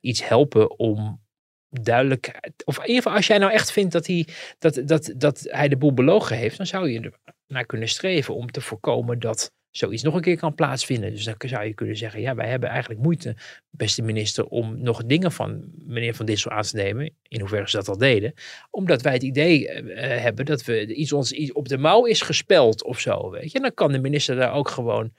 iets helpen om duidelijk, of in ieder geval als jij nou echt vindt dat hij, dat, dat, dat hij de boel belogen heeft, dan zou je er naar kunnen streven om te voorkomen dat zoiets nog een keer kan plaatsvinden. Dus dan zou je kunnen zeggen, ja, wij hebben eigenlijk moeite, beste minister, om nog dingen van meneer Van Dissel aan te nemen, in hoeverre ze dat al deden, omdat wij het idee eh, hebben dat we iets ons iets op de mouw is gespeld of zo, weet je. Dan kan de minister daar ook gewoon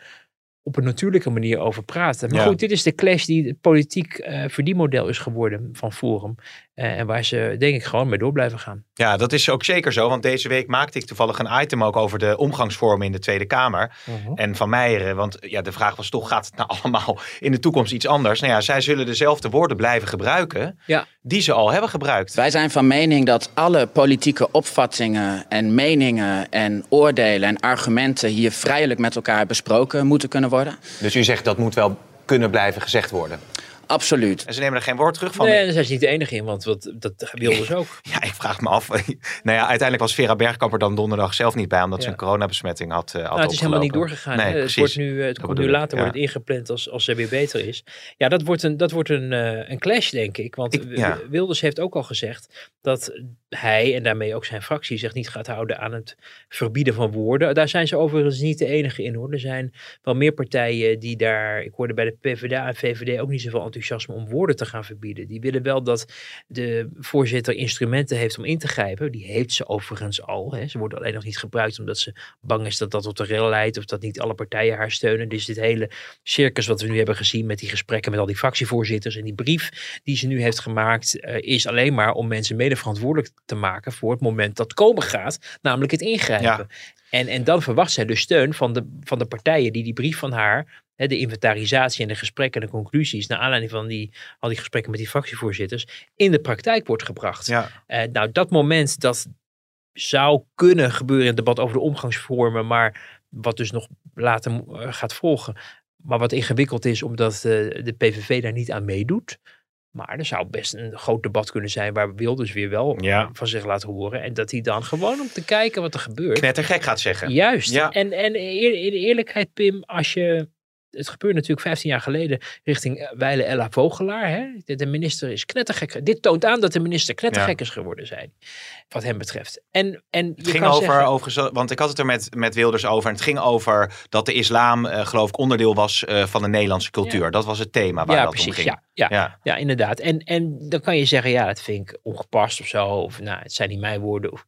op een natuurlijke manier over praten. Maar Ja. goed, dit is de clash die het politiek eh verdienmodel is geworden van Forum. Eh, en waar ze denk ik gewoon mee door blijven gaan. Ja, dat is ook zeker zo. Want deze week maakte ik toevallig een item ook over de omgangsvormen in de Tweede Kamer. En Van Meijeren, want ja, de vraag was toch, gaat het nou *laughs* allemaal in de toekomst iets anders? Nou ja, zij zullen dezelfde woorden blijven gebruiken Ja. die ze al hebben gebruikt. Wij zijn van mening dat alle politieke opvattingen en meningen en oordelen en argumenten hier vrijelijk met elkaar besproken moeten kunnen worden. Dus u zegt dat moet wel kunnen blijven gezegd worden. Absoluut. En ze nemen er geen woord terug van. Nee, daar zijn ze niet de enige in, want wat, dat wilden ze ook. *laughs* Ja, ik vraag me af. *laughs* nou ja, uiteindelijk was Vera Bergkamp er dan donderdag zelf niet bij, omdat ze een coronabesmetting had, uh, had Nou, het is helemaal niet doorgegaan. Nee, het wordt nu, het Dat komt nu later ja. wordt het ingepland als, als er weer beter is. Ja, dat wordt een, dat wordt een, eh, een clash, denk ik. Want Ik- ja. W- Wilders heeft ook al gezegd dat hij en daarmee ook zijn fractie zich niet gaat houden aan het verbieden van woorden. Daar zijn ze overigens niet de enige in hoor. Er zijn wel meer partijen die daar, ik hoorde bij de PvdA en VVD ook niet zoveel enthousiasme om woorden te gaan verbieden. Die willen wel dat de voorzitter instrumenten heeft om in te grijpen. Die heeft ze overigens al. Hè. Ze worden alleen nog niet gebruikt omdat ze bang is dat dat tot een rel leidt of dat niet alle partijen haar steunen. Dus dit hele circus wat we nu hebben gezien met die gesprekken met al die fractievoorzitters en die brief die ze nu heeft gemaakt, eh, is alleen maar om mensen mede verantwoordelijk te maken voor het moment dat komen gaat, namelijk het ingrijpen. Ja. En, en dan verwacht zij dus steun van de, van de partijen die die brief van haar, hè, de inventarisatie en de gesprekken en de conclusies, naar aanleiding van die, al die gesprekken met die fractievoorzitters, in de praktijk wordt gebracht. Ja. Eh, nou, dat moment dat zou kunnen gebeuren in het debat over de omgangsvormen, maar wat dus nog later eh, gaat volgen. Maar wat ingewikkeld is, omdat eh, de PVV daar niet aan meedoet. Maar er zou best een groot debat kunnen zijn waar Wilders weer wel Ja. van zich laat horen. En dat hij dan gewoon om te kijken wat er gebeurt. Knettergek gaat zeggen. Juist. Ja. En, en in eerlijkheid, Pim, als je. Het gebeurde natuurlijk 15 jaar geleden richting Weile Ella Vogelaar. Hè? De, minister is knettergek. Dit toont aan dat de minister knettergek is geworden, hij. Wat hem betreft. En, en je Het ging kan over, zeggen, over, want ik had het er met, met Wilders over. En het ging over dat de islam, eh, geloof ik, onderdeel was eh, van de Nederlandse cultuur. Dat was het thema waar ja, dat om precies. ging. Ja, Ja, Ja. ja. inderdaad. En, en dan kan je zeggen, ja, dat vind ik ongepast of zo. Of nou, het zijn niet mijn woorden. Of,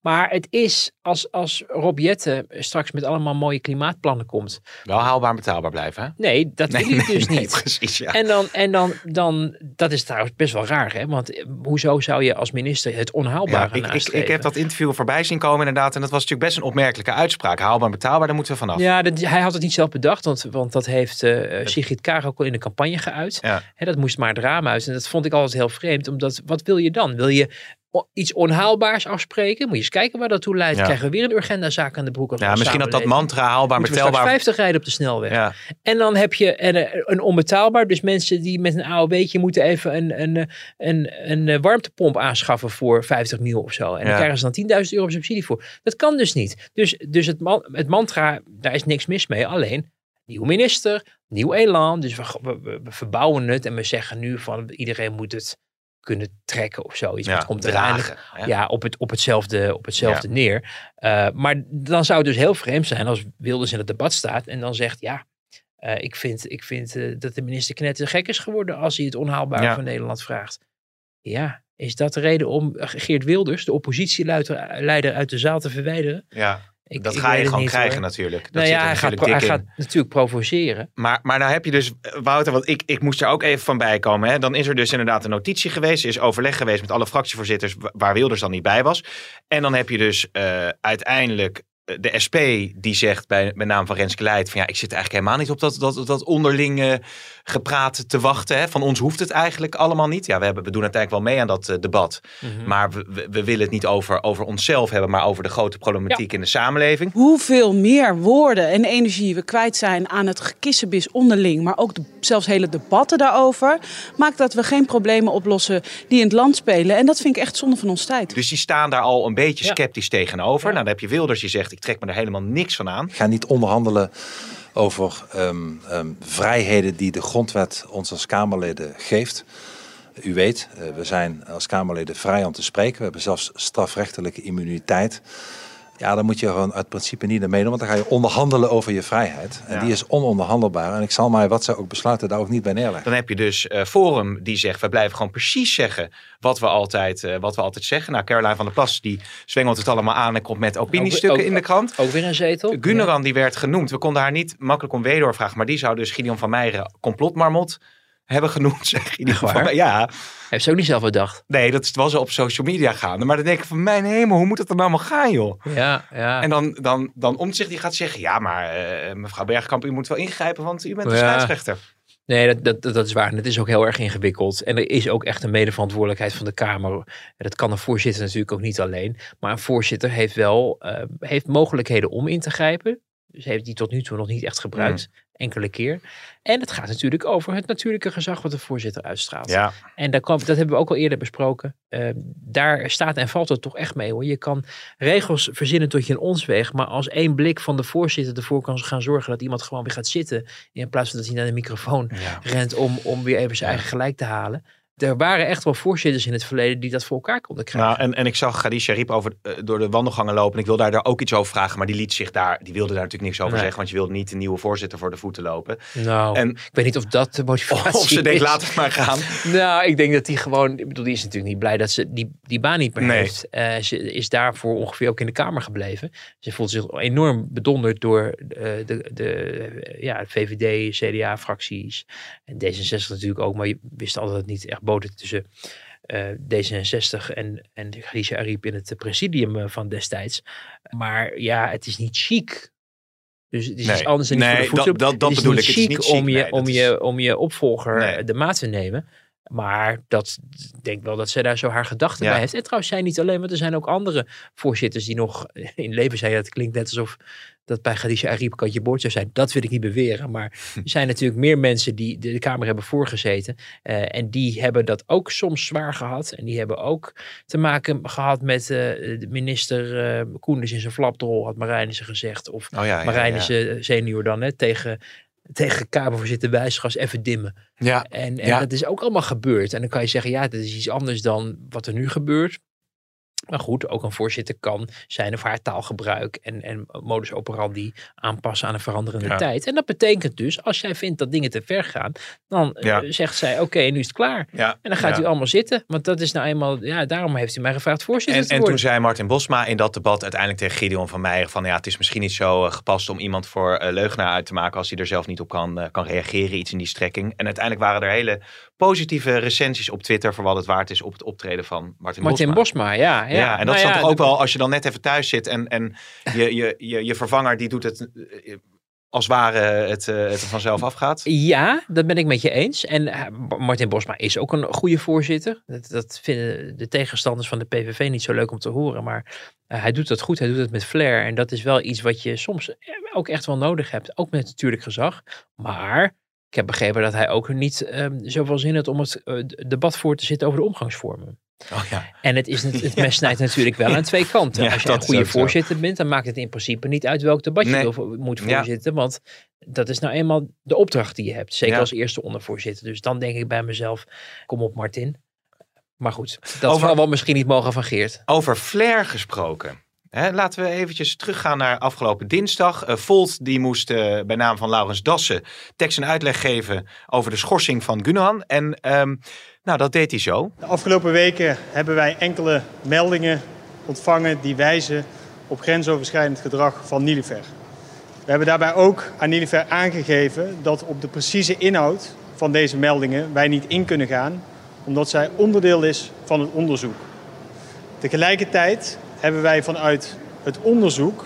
maar het is, als, als Rob Jetten straks met allemaal mooie klimaatplannen komt. Wel haalbaar en betaalbaar blijven, hè? Nee, dat wil ik dus nee, niet. precies, ja. En dan, en dan, dan, dat is trouwens best wel raar, hè? Want eh, hoezo zou je als minister het Ja, onhaalbare ik, ik, ik heb dat interview voorbij zien komen inderdaad. En dat was natuurlijk best een opmerkelijke uitspraak. Haalbaar en betaalbaar, daar moeten we vanaf. Ja, dat, hij had het niet zelf bedacht, want, want dat heeft eh Sigrid Kaag ook al in de campagne geuit. Ja. Hè, dat moest maar het raam uit. En dat vond ik altijd heel vreemd, omdat wat wil je dan? Wil je iets onhaalbaars afspreken? Moet je eens kijken waar dat toe leidt. Ja. Krijgen we weer een urgendazaak aan de broek? Ja, misschien dat dat mantra haalbaar Moeten we straks betaalbaar... 50 rijden op de snelweg. Ja. En dan heb je een, eh, een onbetaalbaar. Dus mensen die met een AOW'tje moeten even een, een, een, een, een eh, warmtepomp aanschaffen voor 50 mil of zo. En dan Ja. krijgen ze dan 10.000 euro subsidie voor. Dat kan dus niet. Dus, dus het, man, het mantra, daar is niks mis mee. Alleen, nieuw minister, nieuw elan. Dus we, we- we verbouwen het en we zeggen nu van iedereen moet het kunnen trekken of zoiets. Ja, het komt dragen. hè? ja, op, het, op hetzelfde, op hetzelfde neer. Uh, maar dan zou het dus heel vreemd zijn als Wilders in het debat staat en dan zegt, ja, uh, ik vind, ik vind uh, dat de minister knetter gek is geworden als hij het onhaalbare Ja. van Nederland vraagt. Ja, is dat de reden om Geert Wilders, de oppositieleider uit de zaal te verwijderen? Ja, Ik- dat ik ga je gewoon niet, krijgen hoor. natuurlijk. Dat Nou zit ja, hij gaat, natuurlijk hij dik in. gaat natuurlijk provoceren. Maar, maar nou heb je dus, Wouter, want ik, ik moest er ook even van bij komen. Hè? Dan is er dus inderdaad een notitie geweest. Er is overleg geweest met alle fractievoorzitters wa- waar Wilders dan niet bij was. En dan heb je dus eh, uiteindelijk de SP die zegt bij, bij naam van Renske Leijt... van ja, ik zit eigenlijk helemaal niet op dat, dat, dat onderling eh, gepraat te wachten. Hè? Van ons hoeft het eigenlijk allemaal niet. Ja, we, hebben, we doen uiteindelijk wel mee aan dat eh, debat. Mhm. Maar we, we, we willen het niet over, over onszelf hebben... maar over de grote problematiek in de samenleving. Hoeveel meer woorden en energie we kwijt zijn aan het gekissenbis onderling, maar ook de, zelfs hele debatten daarover, maakt dat we geen problemen oplossen die in het land spelen. En dat vind ik echt zonde van ons tijd. Dus die staan daar al een beetje Ja. sceptisch tegenover. Ja. Nou, dan heb je Wilders die zegt, ik trek me er helemaal niks van aan. Ik ga niet onderhandelen over ehm, ehm, vrijheden die de grondwet ons als Kamerleden geeft. U weet, eh, we zijn als Kamerleden vrij om te spreken. We hebben zelfs strafrechtelijke immuniteit. Ja, dan moet je gewoon uit principe niet aan meedoen, want dan ga je onderhandelen over je vrijheid. En Ja. die is ononderhandelbaar. En ik zal mij, wat zij ook besluiten, daar ook niet bij neerleggen. Dan heb je dus eh, Forum die zegt, we blijven gewoon precies zeggen wat we altijd, eh, wat we altijd zeggen. Nou, Caroline van der Plas die zwengelt het allemaal aan en komt met opiniestukken Ook- ook- in de krant. Ook weer een zetel. Guneran die werd genoemd. We konden haar niet makkelijk om wederhoor vragen, maar die zou dus Gideon van Meijeren complotmarmot hebben genoemd. *laughs* Zeg van waar? Meijeren. Ja, Heeft ze ook niet zelf bedacht. nee, dat was op social media gaande. Maar dan denk ik van, mijn hemel, hoe moet het dan allemaal gaan, joh? Ja, ja. En dan, dan, dan Omtzigt die gaat zeggen, ja, maar eh, mevrouw Bergkamp, u moet wel ingrijpen, want u bent de Ja. scheidsrechter. Nee, dat, dat, dat- is waar. En het is ook heel erg ingewikkeld. En er is ook echt een medeverantwoordelijkheid van de Kamer. En dat kan een voorzitter natuurlijk ook niet alleen. Maar een voorzitter heeft wel eh, heeft mogelijkheden om in te grijpen. Dus heeft die tot nu toe nog niet echt gebruikt. Enkele keer. En het gaat natuurlijk over het natuurlijke gezag wat de voorzitter uitstraalt. Ja, En daar kwam, dat hebben we ook al eerder besproken. Eh, daar staat en valt het toch echt mee hoor. Je kan regels verzinnen tot je een ons weg. Maar als één blik van de voorzitter ervoor kan gaan zorgen dat iemand gewoon weer gaat zitten. In plaats van dat hij naar de microfoon ja. rent om, om weer even zijn eigen gelijk te halen. Er waren echt wel voorzitters in het verleden die dat voor elkaar konden krijgen. Nou, en, en ik zag Khadija Riep over, eh, door de wandelgangen lopen. En ik wil daar, daar ook iets over vragen. Maar die liet zich daar, die wilde daar natuurlijk niks over Nee. zeggen. Want je wilde niet de nieuwe voorzitter voor de voeten lopen. nou, en- ik weet niet of dat de motivatie *laughs* Of ze denkt, laat het maar gaan. *laughs* Nou, ik denk dat die gewoon. Ik bedoel, die is natuurlijk niet blij dat ze die, die baan niet meer Nee. heeft. Eh, ze is daarvoor ongeveer ook in de Kamer gebleven. Ze voelt zich enorm bedonderd door eh, de, de, ja, VVD, CDA-fracties. En D66 natuurlijk ook. Maar je wist altijd niet echt tussen eh, D66 en, en Khadija Ariep in het presidium eh, van destijds. Maar ja, het is niet chic. Dus het is Nee. iets anders dan Nee, voor de dat- dat- dat het is bedoel niet ik. Het is niet chic. om je, Nee, om is- je, om je opvolger Nee. de maat te nemen. Maar dat ik denk wel dat zij daar zo haar gedachten Ja. bij heeft. En trouwens, zij niet alleen, want er zijn ook andere voorzitters die nog in leven zijn. Het klinkt net alsof dat bij Khadija Ariep kantje boord zou zijn. Dat wil ik niet beweren. Maar er zijn natuurlijk meer mensen die de, Kamer hebben voorgezeten. eh, en die hebben dat ook soms zwaar gehad. En die hebben ook te maken gehad met de minister eh Koenders in zijn flapdrol, had Marijnissen gezegd. Of Oh ja, ja, ja. Marijnissen senior dan, hè, tegen, tegen Kamervoorzitter Wijsgas even dimmen. Ja, En, en Ja. dat is ook allemaal gebeurd. En dan kan je zeggen, ja, dat is iets anders dan wat er nu gebeurt. Maar goed, ook een voorzitter kan zijn of haar taalgebruik en, en modus operandi aanpassen aan een veranderende Ja. tijd. En dat betekent dus, als jij vindt dat dingen te ver gaan, dan eh, Ja. zegt zij, oké, nu is het klaar. Ja, En dan gaat u allemaal zitten. Want dat is nou eenmaal, ja, daarom heeft u mij gevraagd voorzitter En, en toen zei Martin Bosma in dat debat uiteindelijk tegen Gideon van Meijer van ja, het is misschien niet zo eh, gepast om iemand voor eh, leugenaar uit te maken als hij er zelf niet op kan, kan reageren, iets in die strekking. En uiteindelijk waren er hele positieve recensies op Twitter voor wat het waard is op het optreden van Martin, Martin Bosma. Bosma, ja. Ja, Ja, en dat Nou is dan ja, toch ook wel, als je dan net even thuis zit en, en je, je, je, je vervanger die doet het eh, als ware het, eh, het er vanzelf afgaat. Ja, dat ben ik met je eens. En eh, Martin Bosma is ook een goede voorzitter. Dat, dat vinden de tegenstanders van de PVV niet zo leuk om te horen. Maar hij doet dat goed, hij doet het met flair. En dat is wel iets wat je soms ook echt wel nodig hebt. Ook met natuurlijk gezag. Maar ik heb begrepen dat hij ook niet eh, zoveel zin had om het debat voor te zitten over de omgangsvormen. Oh ja. En het, is, het het mes *laughs* snijdt natuurlijk wel aan twee kanten. Ja, Als je een goede voorzitter bent, dan maakt het in principe niet uit welk debat je Nee. wil- moet Ja. voorzitten. Want dat is nou eenmaal de opdracht die je hebt. Zeker als eerste ondervoorzitter. Dus dan denk ik bij mezelf, kom op Martin. Maar goed, dat Over- zal wel misschien niet mogen van Geert. Over flair gesproken. Hè, laten we eventjes teruggaan naar afgelopen dinsdag. Eh, Volt die moest eh, bij naam van Laurens Dassen tekst en uitleg geven over de schorsing van Gunahan. En ehm, nou, dat deed hij zo. De afgelopen weken hebben wij enkele meldingen ontvangen die wijzen op grensoverschrijdend gedrag van Nilifer. We hebben daarbij ook aan Nilifer aangegeven dat op de precieze inhoud van deze meldingen wij niet in kunnen gaan, omdat zij onderdeel is van het onderzoek. Tegelijkertijd hebben wij vanuit het onderzoek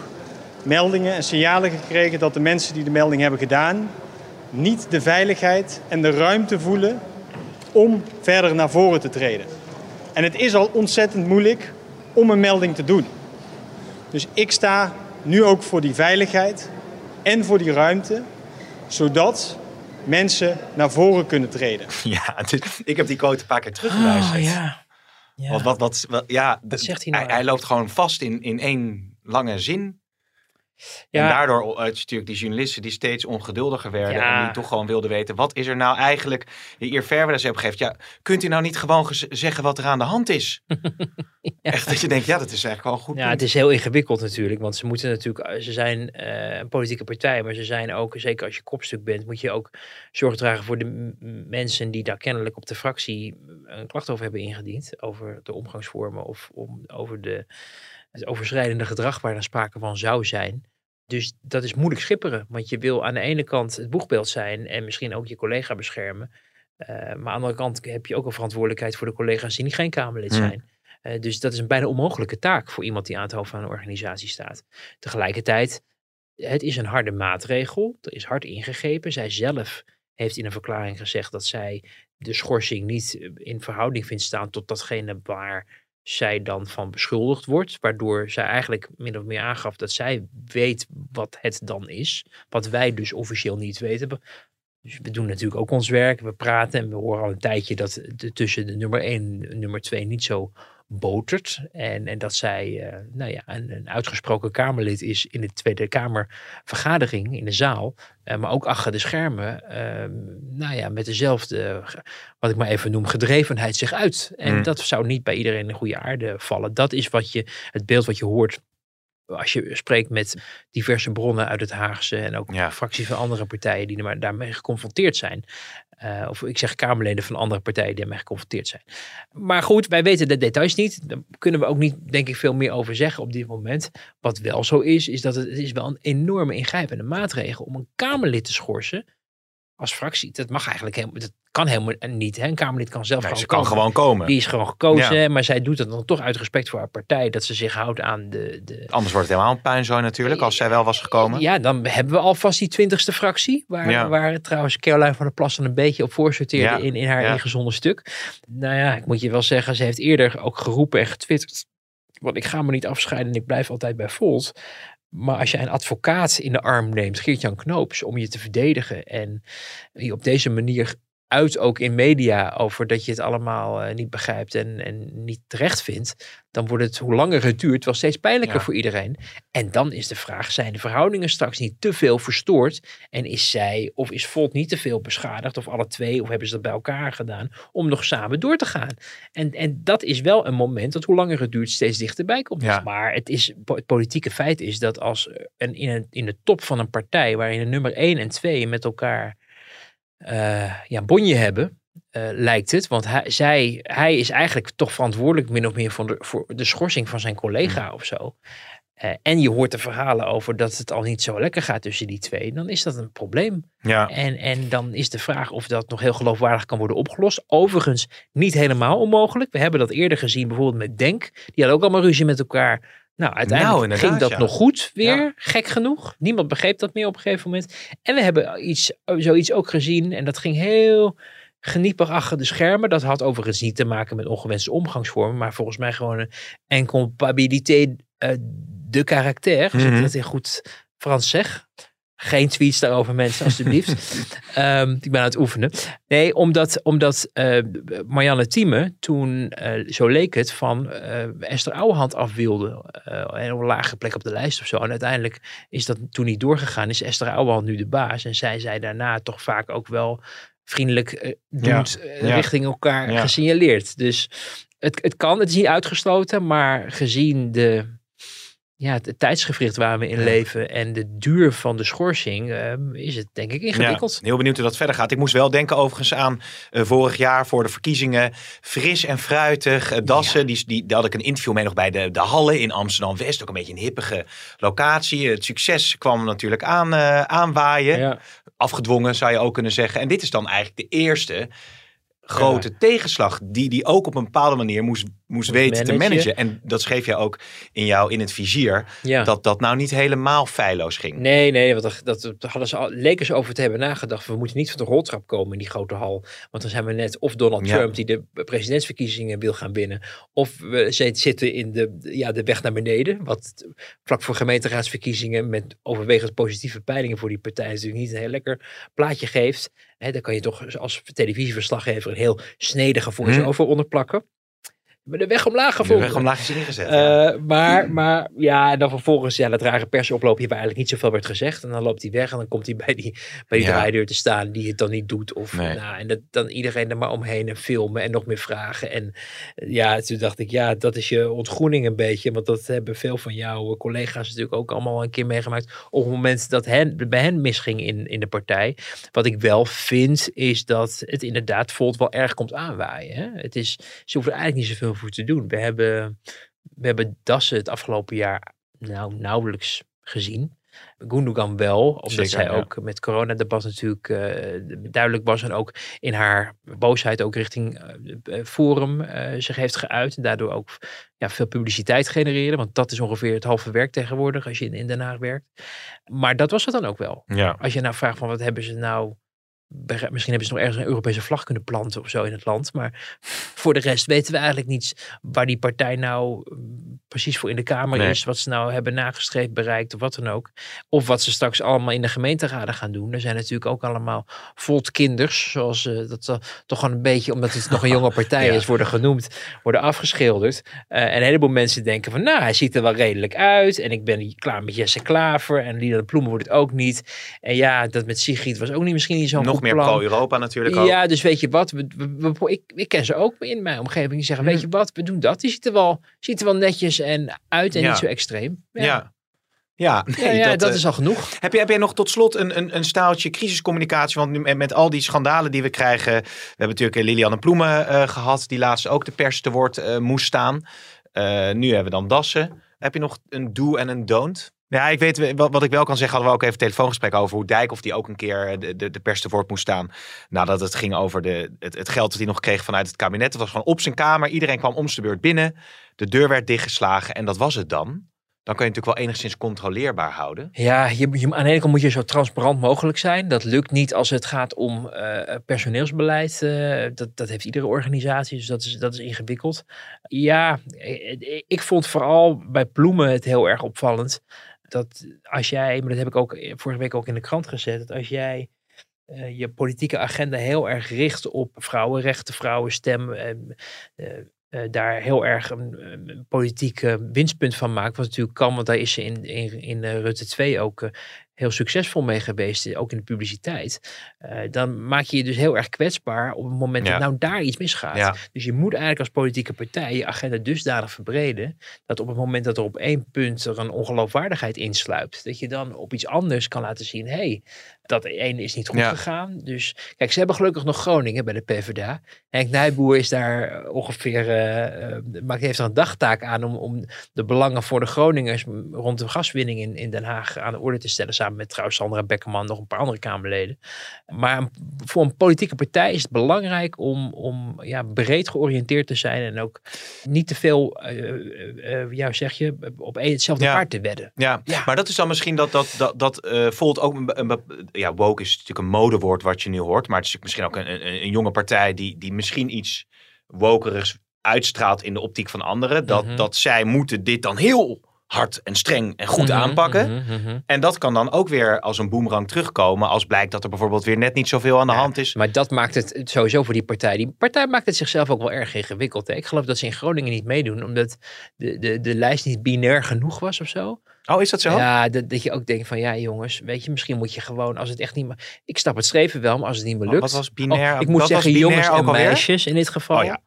meldingen en signalen gekregen dat de mensen die de melding hebben gedaan niet de veiligheid en de ruimte voelen om verder naar voren te treden. En het is al ontzettend moeilijk om een melding te doen. Dus ik sta nu ook voor die veiligheid en voor die ruimte, zodat mensen naar voren kunnen treden. *laughs* Ja, dit- ik heb die quote een paar keer teruggeluisterd. Oh, ja. Ja. Want wat, wat, wat- ja, Wat d- zegt hij nou hij, hij loopt gewoon vast in, in één lange zin. Ja. En daardoor uh, natuurlijk die journalisten die steeds ongeduldiger werden. Ja. En die toch gewoon wilden weten, wat is er nou eigenlijk... Eer Verweders heeft gegeven, ja, kunt u nou niet gewoon zeggen wat er aan de hand is? *laughs* Echt dat je denkt, ja, dat is eigenlijk wel goed Ja, punt. het is heel ingewikkeld natuurlijk. Want ze moeten natuurlijk, ze zijn eh, een politieke partij, maar ze zijn ook, zeker als je kopstuk bent, moet je ook zorg dragen voor de mensen die daar kennelijk op de fractie een klacht over hebben ingediend. Over de omgangsvormen of om, over de, het overschrijdende gedrag waar er sprake van zou zijn. Dus dat is moeilijk schipperen. Want je wil aan de ene kant het boegbeeld zijn en misschien ook je collega beschermen. Eh, maar aan de andere kant heb je ook een verantwoordelijkheid voor de collega's die niet geen Kamerlid zijn. Eh, dus dat is een bijna onmogelijke taak voor iemand die aan het hoofd van een organisatie staat. Tegelijkertijd, het is een harde maatregel. Er is hard ingegrepen. Zij zelf heeft in een verklaring gezegd dat zij de schorsing niet eh, in verhouding vindt staan tot datgene waar zij dan van beschuldigd wordt. Waardoor zij eigenlijk min of meer aangaf dat zij weet wat het dan is. Wat wij dus officieel niet weten. Dus we doen natuurlijk ook ons werk. We praten en we horen al een tijdje dat de, tussen de nummer 1 en nummer 2 niet zo botert. En, en dat zij eh, nou ja, een, een uitgesproken Kamerlid is in de Tweede Kamervergadering in de zaal. eh, maar ook achter de schermen. eh, nou ja, met dezelfde, wat ik maar even noem, gedrevenheid zich uit. En Mm. dat zou niet bij iedereen in de goede aarde vallen. Dat is wat je, het beeld wat je hoort als je spreekt met diverse bronnen uit het Haagse en ook Ja. fracties van andere partijen die er maar daarmee geconfronteerd zijn. Eh, of ik zeg Kamerleden van andere partijen die daarmee geconfronteerd zijn. Maar goed, wij weten de details niet. Daar kunnen we ook niet, denk ik, veel meer over zeggen op dit moment. Wat wel zo is, is dat het, het is wel een enorme ingrijpende maatregel om een Kamerlid te schorsen als fractie. Dat mag eigenlijk helemaal, dat kan helemaal niet. Hè? Een Kamerlid kan zelf Nee, gewoon ze kan komen. gewoon komen. Die is gewoon gekozen, Ja. maar zij doet het dan toch uit respect voor haar partij, dat ze zich houdt aan de, de, Anders wordt het helemaal een puinzooi natuurlijk, als zij wel was gekomen. ja, dan hebben we alvast die twintigste fractie. Waar, Ja. waar trouwens Caroline van der Plassen een beetje op voorsorteerde Ja. in, in haar Ja. ingezonden stuk. Nou ja, ik moet je wel zeggen, ze heeft eerder ook geroepen en getwitterd. Want ik ga me niet afscheiden en ik blijf altijd bij Volt. Maar als je een advocaat in de arm neemt, Geert-Jan Knoops, om je te verdedigen. En je op deze manier uit ook in media over dat je het allemaal eh, niet begrijpt en, en niet terecht vindt, dan wordt het, hoe langer het duurt, wel steeds pijnlijker Ja. voor iedereen. En dan is de vraag, zijn de verhoudingen straks niet te veel verstoord? En is zij of is Volt niet te veel beschadigd, of alle twee, of hebben ze dat bij elkaar gedaan, om nog samen door te gaan? En, en dat is wel een moment dat hoe langer het duurt, steeds dichterbij komt. Ja. Maar het, is, het politieke feit is dat als een, in, een, in de top van een partij, waarin de nummer 1 en 2 met elkaar eh, ja, bonje hebben, eh, lijkt het. Want hij, zij, hij is eigenlijk toch verantwoordelijk min of meer voor de, voor de schorsing van zijn collega of zo. Eh, en je hoort de verhalen over dat het al niet zo lekker gaat tussen die twee. Dan is dat een probleem. Ja. En, en dan is de vraag of dat nog heel geloofwaardig kan worden opgelost. Overigens niet helemaal onmogelijk. We hebben dat eerder gezien bijvoorbeeld met Denk. Die hadden ook allemaal ruzie met elkaar. Nou, uiteindelijk Nou, ging dat ja. nog goed weer. Ja. Gek genoeg. Niemand begreep dat meer op een gegeven moment. En we hebben iets, zoiets ook gezien. En dat ging heel geniepig achter de schermen. Dat had overigens niet te maken met ongewenste omgangsvormen. Maar volgens mij gewoon een incompatibilité eh, de karakter. Als ik Mhm. dat in goed Frans zeg. Geen tweets daarover, mensen, alstublieft. *laughs* Ehm, ik ben aan het oefenen. Nee, omdat, omdat eh, Marianne Thieme toen, eh, zo leek het, van eh, Esther Ouwehand af wilde. en op een lage plek op de lijst of zo. En uiteindelijk is dat toen niet doorgegaan. Is Esther Ouwehand nu de baas. En zij zei daarna toch vaak ook wel vriendelijk ja. richting elkaar Ja. gesignaleerd. Dus het, het kan, het is niet uitgesloten. Maar gezien de ja, het, tijdsgevricht waar we in leven en de duur van de schorsing, eh, is het denk ik ingewikkeld. Ja, heel benieuwd hoe dat verder gaat. Ik moest wel denken overigens aan eh, vorig jaar voor de verkiezingen. Fris en fruitig. eh, Dassen, die, die, daar had ik een interview mee nog bij de, de Halle in Amsterdam-West. Ook een beetje een hippige locatie. Het succes kwam natuurlijk aan, eh, aanwaaien. Afgedwongen zou je ook kunnen zeggen. En dit is dan eigenlijk de eerste grote tegenslag die die ook op een bepaalde manier moest, moest weten te managen. En dat schreef je ook in jou in het vizier. Ja. Dat dat nou niet helemaal feilloos ging. Nee, nee, want dat, dat, dat hadden ze al, leken ze over te hebben nagedacht. We moeten niet van de roltrap komen in die grote hal. Want dan zijn we net of Donald Ja. Trump die de presidentsverkiezingen wil gaan winnen. Of we zit- zitten in de, ja, de weg naar beneden. Wat vlak voor gemeenteraadsverkiezingen met overwegend positieve peilingen voor die partij natuurlijk niet een heel lekker plaatje geeft. Hè, daar kan je toch als televisieverslaggever een heel snedige voice-over onder plakken. De weg omlaag Hm. De gevonden. weg omlaag is ingezet. ja. Eh, maar, maar ja, en dan vervolgens ja, dat rare persoplopje waar eigenlijk niet zoveel werd gezegd. En dan loopt hij weg en dan komt hij bij die, bij die Ja. draaideur te staan die het dan niet doet. Of, Nee. nou, en dat, dan iedereen er maar omheen en filmen en nog meer vragen. En ja, toen dacht ik, ja, dat is je ontgroening een beetje. Want dat hebben veel van jouw collega's natuurlijk ook allemaal een keer meegemaakt. Op het moment dat hen, bij hen misging in, in de partij. Wat ik wel vind, is dat het inderdaad Volt wel erg komt aanwaaien. Hè? Het is, ze hoeven eigenlijk niet zoveel voor te doen. We hebben, we hebben Dassen het afgelopen jaar nou, nauwelijks gezien. Gundogan wel, omdat Zeker, zij ja. ook met coronadebat natuurlijk eh, duidelijk was en ook in haar boosheid ook richting eh, eh, Forum zich heeft geuit en daardoor ook ja, veel publiciteit genereerde, want dat is ongeveer het halve werk tegenwoordig als je in, in Den Haag werkt. Maar dat was het dan ook wel. ja. Als je nou vraagt van wat hebben ze nou. Misschien hebben ze nog ergens een Europese vlag kunnen planten of zo in het land. Maar voor de rest weten we eigenlijk niets waar die partij nou mm, precies voor in de Kamer Nee. is. Wat ze nou hebben nagestreefd, bereikt of wat dan ook. Of wat ze straks allemaal in de gemeenteraden gaan doen. Er zijn natuurlijk ook allemaal voltkinders. Zoals eh, dat eh, toch gewoon een beetje, omdat het nog een jonge partij *laughs* Ja. is, worden genoemd. Worden afgeschilderd. Eh, en een heleboel mensen denken van nou, hij ziet er wel redelijk uit. En ik ben klaar met Jesse Klaver. En Lina de Ploemen wordt het ook niet. En ja, dat met Sigrid was ook niet misschien niet zo'n Nog meer pro-Europa natuurlijk ook. Ja, dus weet je wat, we, we- we- ik, ik ken ze ook in mijn omgeving. Die zeggen, weet je wat, we doen dat. Die ziet er wel, ziet er wel netjes en uit en Ja. niet zo extreem. Ja. Ja, ja, Ja, nee, ja, dat, eh, is al genoeg. Heb, je, heb jij nog tot slot een, een, een staaltje crisiscommunicatie? Want nu met, met al die schandalen die we krijgen. We hebben natuurlijk eh, Lilianne Ploemen eh, gehad. Die laatst ook de pers te woord moest staan. Nu hebben we dan Dassen. Heb je nog een do en een don't? Ja, ik weet we- wat, ik wel kan zeggen. Hadden we ook even een telefoongesprek over hoe Dijkhoff die ook een keer eh, de, de, de pers te woord moest staan. Nadat het ging over de, het, het geld dat hij nog kreeg vanuit het kabinet. Het was gewoon op zijn kamer. Iedereen kwam om zijn beurt binnen. De deur werd dichtgeslagen en dat was het dan. Dan kan je natuurlijk wel enigszins controleerbaar houden. Ja, je, je- aan de ene kant moet je zo transparant mogelijk zijn. Dat lukt niet als het gaat om eh, personeelsbeleid. eh, dat, dat heeft iedere organisatie, dus dat is, dat is ingewikkeld. Ja, eh, ik vond vooral bij Ploemen het heel erg opvallend. Dat als jij, maar dat heb ik ook vorige week ook in de krant gezet. Dat als jij eh, je politieke agenda heel erg richt op vrouwenrechten, vrouwenstem. en, eh, eh, daar heel erg een, een politiek eh, winstpunt van maakt. Wat natuurlijk kan, want daar is ze in, in, in eh, Rutte 2 ook eh, heel succesvol mee geweest, eh, ook in de publiciteit. Eh, dan maak je je dus heel erg kwetsbaar op het moment Ja. dat nou daar iets misgaat. Ja. Dus je moet eigenlijk als politieke partij je agenda dusdanig verbreden, dat op het moment dat er op één punt er een ongeloofwaardigheid insluipt, dat je dan op iets anders kan laten zien, hé, hey, dat ene is niet goed Ja. gegaan. Dus kijk, ze hebben gelukkig nog Groningen bij de PvdA. Henk Nijboer is daar eh, ongeveer, eh, eh, maakt heeft er een dagtaak aan om, om de belangen voor de Groningers rond de gaswinning in, in Den Haag aan de orde te stellen. Samen met trouwens Sandra Beckerman, nog een paar andere Kamerleden. Maar voor een politieke partij is het belangrijk om, om ja, breed georiënteerd te zijn en ook niet te veel, eh, eh, eh, ja, zeg je, op één hetzelfde Ja. paard te wedden. Ja, maar dat is dan misschien dat dat, dat, dat eh, voelt ook een, een, ja, woke is natuurlijk een modewoord wat je nu hoort, maar het is misschien ook een, een, een jonge partij die, die misschien iets wokerigs uitstraalt in de optiek van anderen. Dat, Mhm. dat zij moeten dit dan heel hard en streng en goed Mhm, aanpakken. mhm, mhm. En dat kan dan ook weer als een boemerang terugkomen als blijkt dat er bijvoorbeeld weer net niet zoveel aan de hand is. Maar dat maakt het sowieso voor die partij. Die partij maakt het zichzelf ook wel erg ingewikkeld. Hè? Ik geloof dat ze in Groningen niet meedoen, omdat de, de, de lijst niet binair genoeg was of zo. Oh, is dat zo? Ja, dat, dat je ook denkt van ja jongens, weet je, misschien moet je gewoon als het echt niet meer... Ik snap het streven wel, maar als het niet meer lukt... wat was binair? Oh, ik moet zeggen jongens en meisjes in dit geval. Oh ja.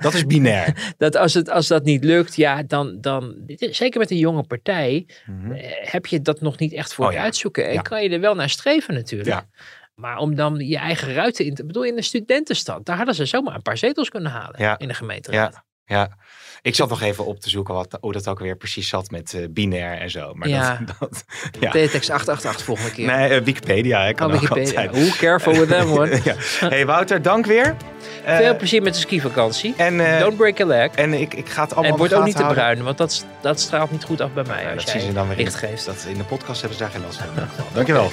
Dat is binair. *laughs* dat als, het, als dat niet lukt, ja, dan, dan zeker met een jonge partij, eh, heb je dat nog niet echt voor Mhm. Oh ja. uitzoeken. En Ja. kan je er wel naar streven natuurlijk. Ja. Maar om dan je eigen ruiten in te... Ik bedoel, in de studentenstad, daar hadden ze zomaar een paar zetels kunnen halen in de gemeenteraad. Ja, ja. Ik zat nog even op te zoeken wat, hoe dat ook weer precies zat met eh, binair en zo. Maar Ja. dat, *laughs* dat, ja. Teletext 888 volgende keer. Nee, eh, Wikipedia. kan Oh, Wikipedia. Hoe careful with them, hoor. *laughs* ja. Hey Wouter, dank weer. Eh, Veel plezier met de skivakantie. En, Don't break a leg. En ik, ik ga het allemaal En word ook niet te bruin, want dat, dat straalt niet goed af bij mij Ja, als dat zien ze dan weer licht in, geeft. dat, in de podcast hebben ze daar geen last van. Dankjewel.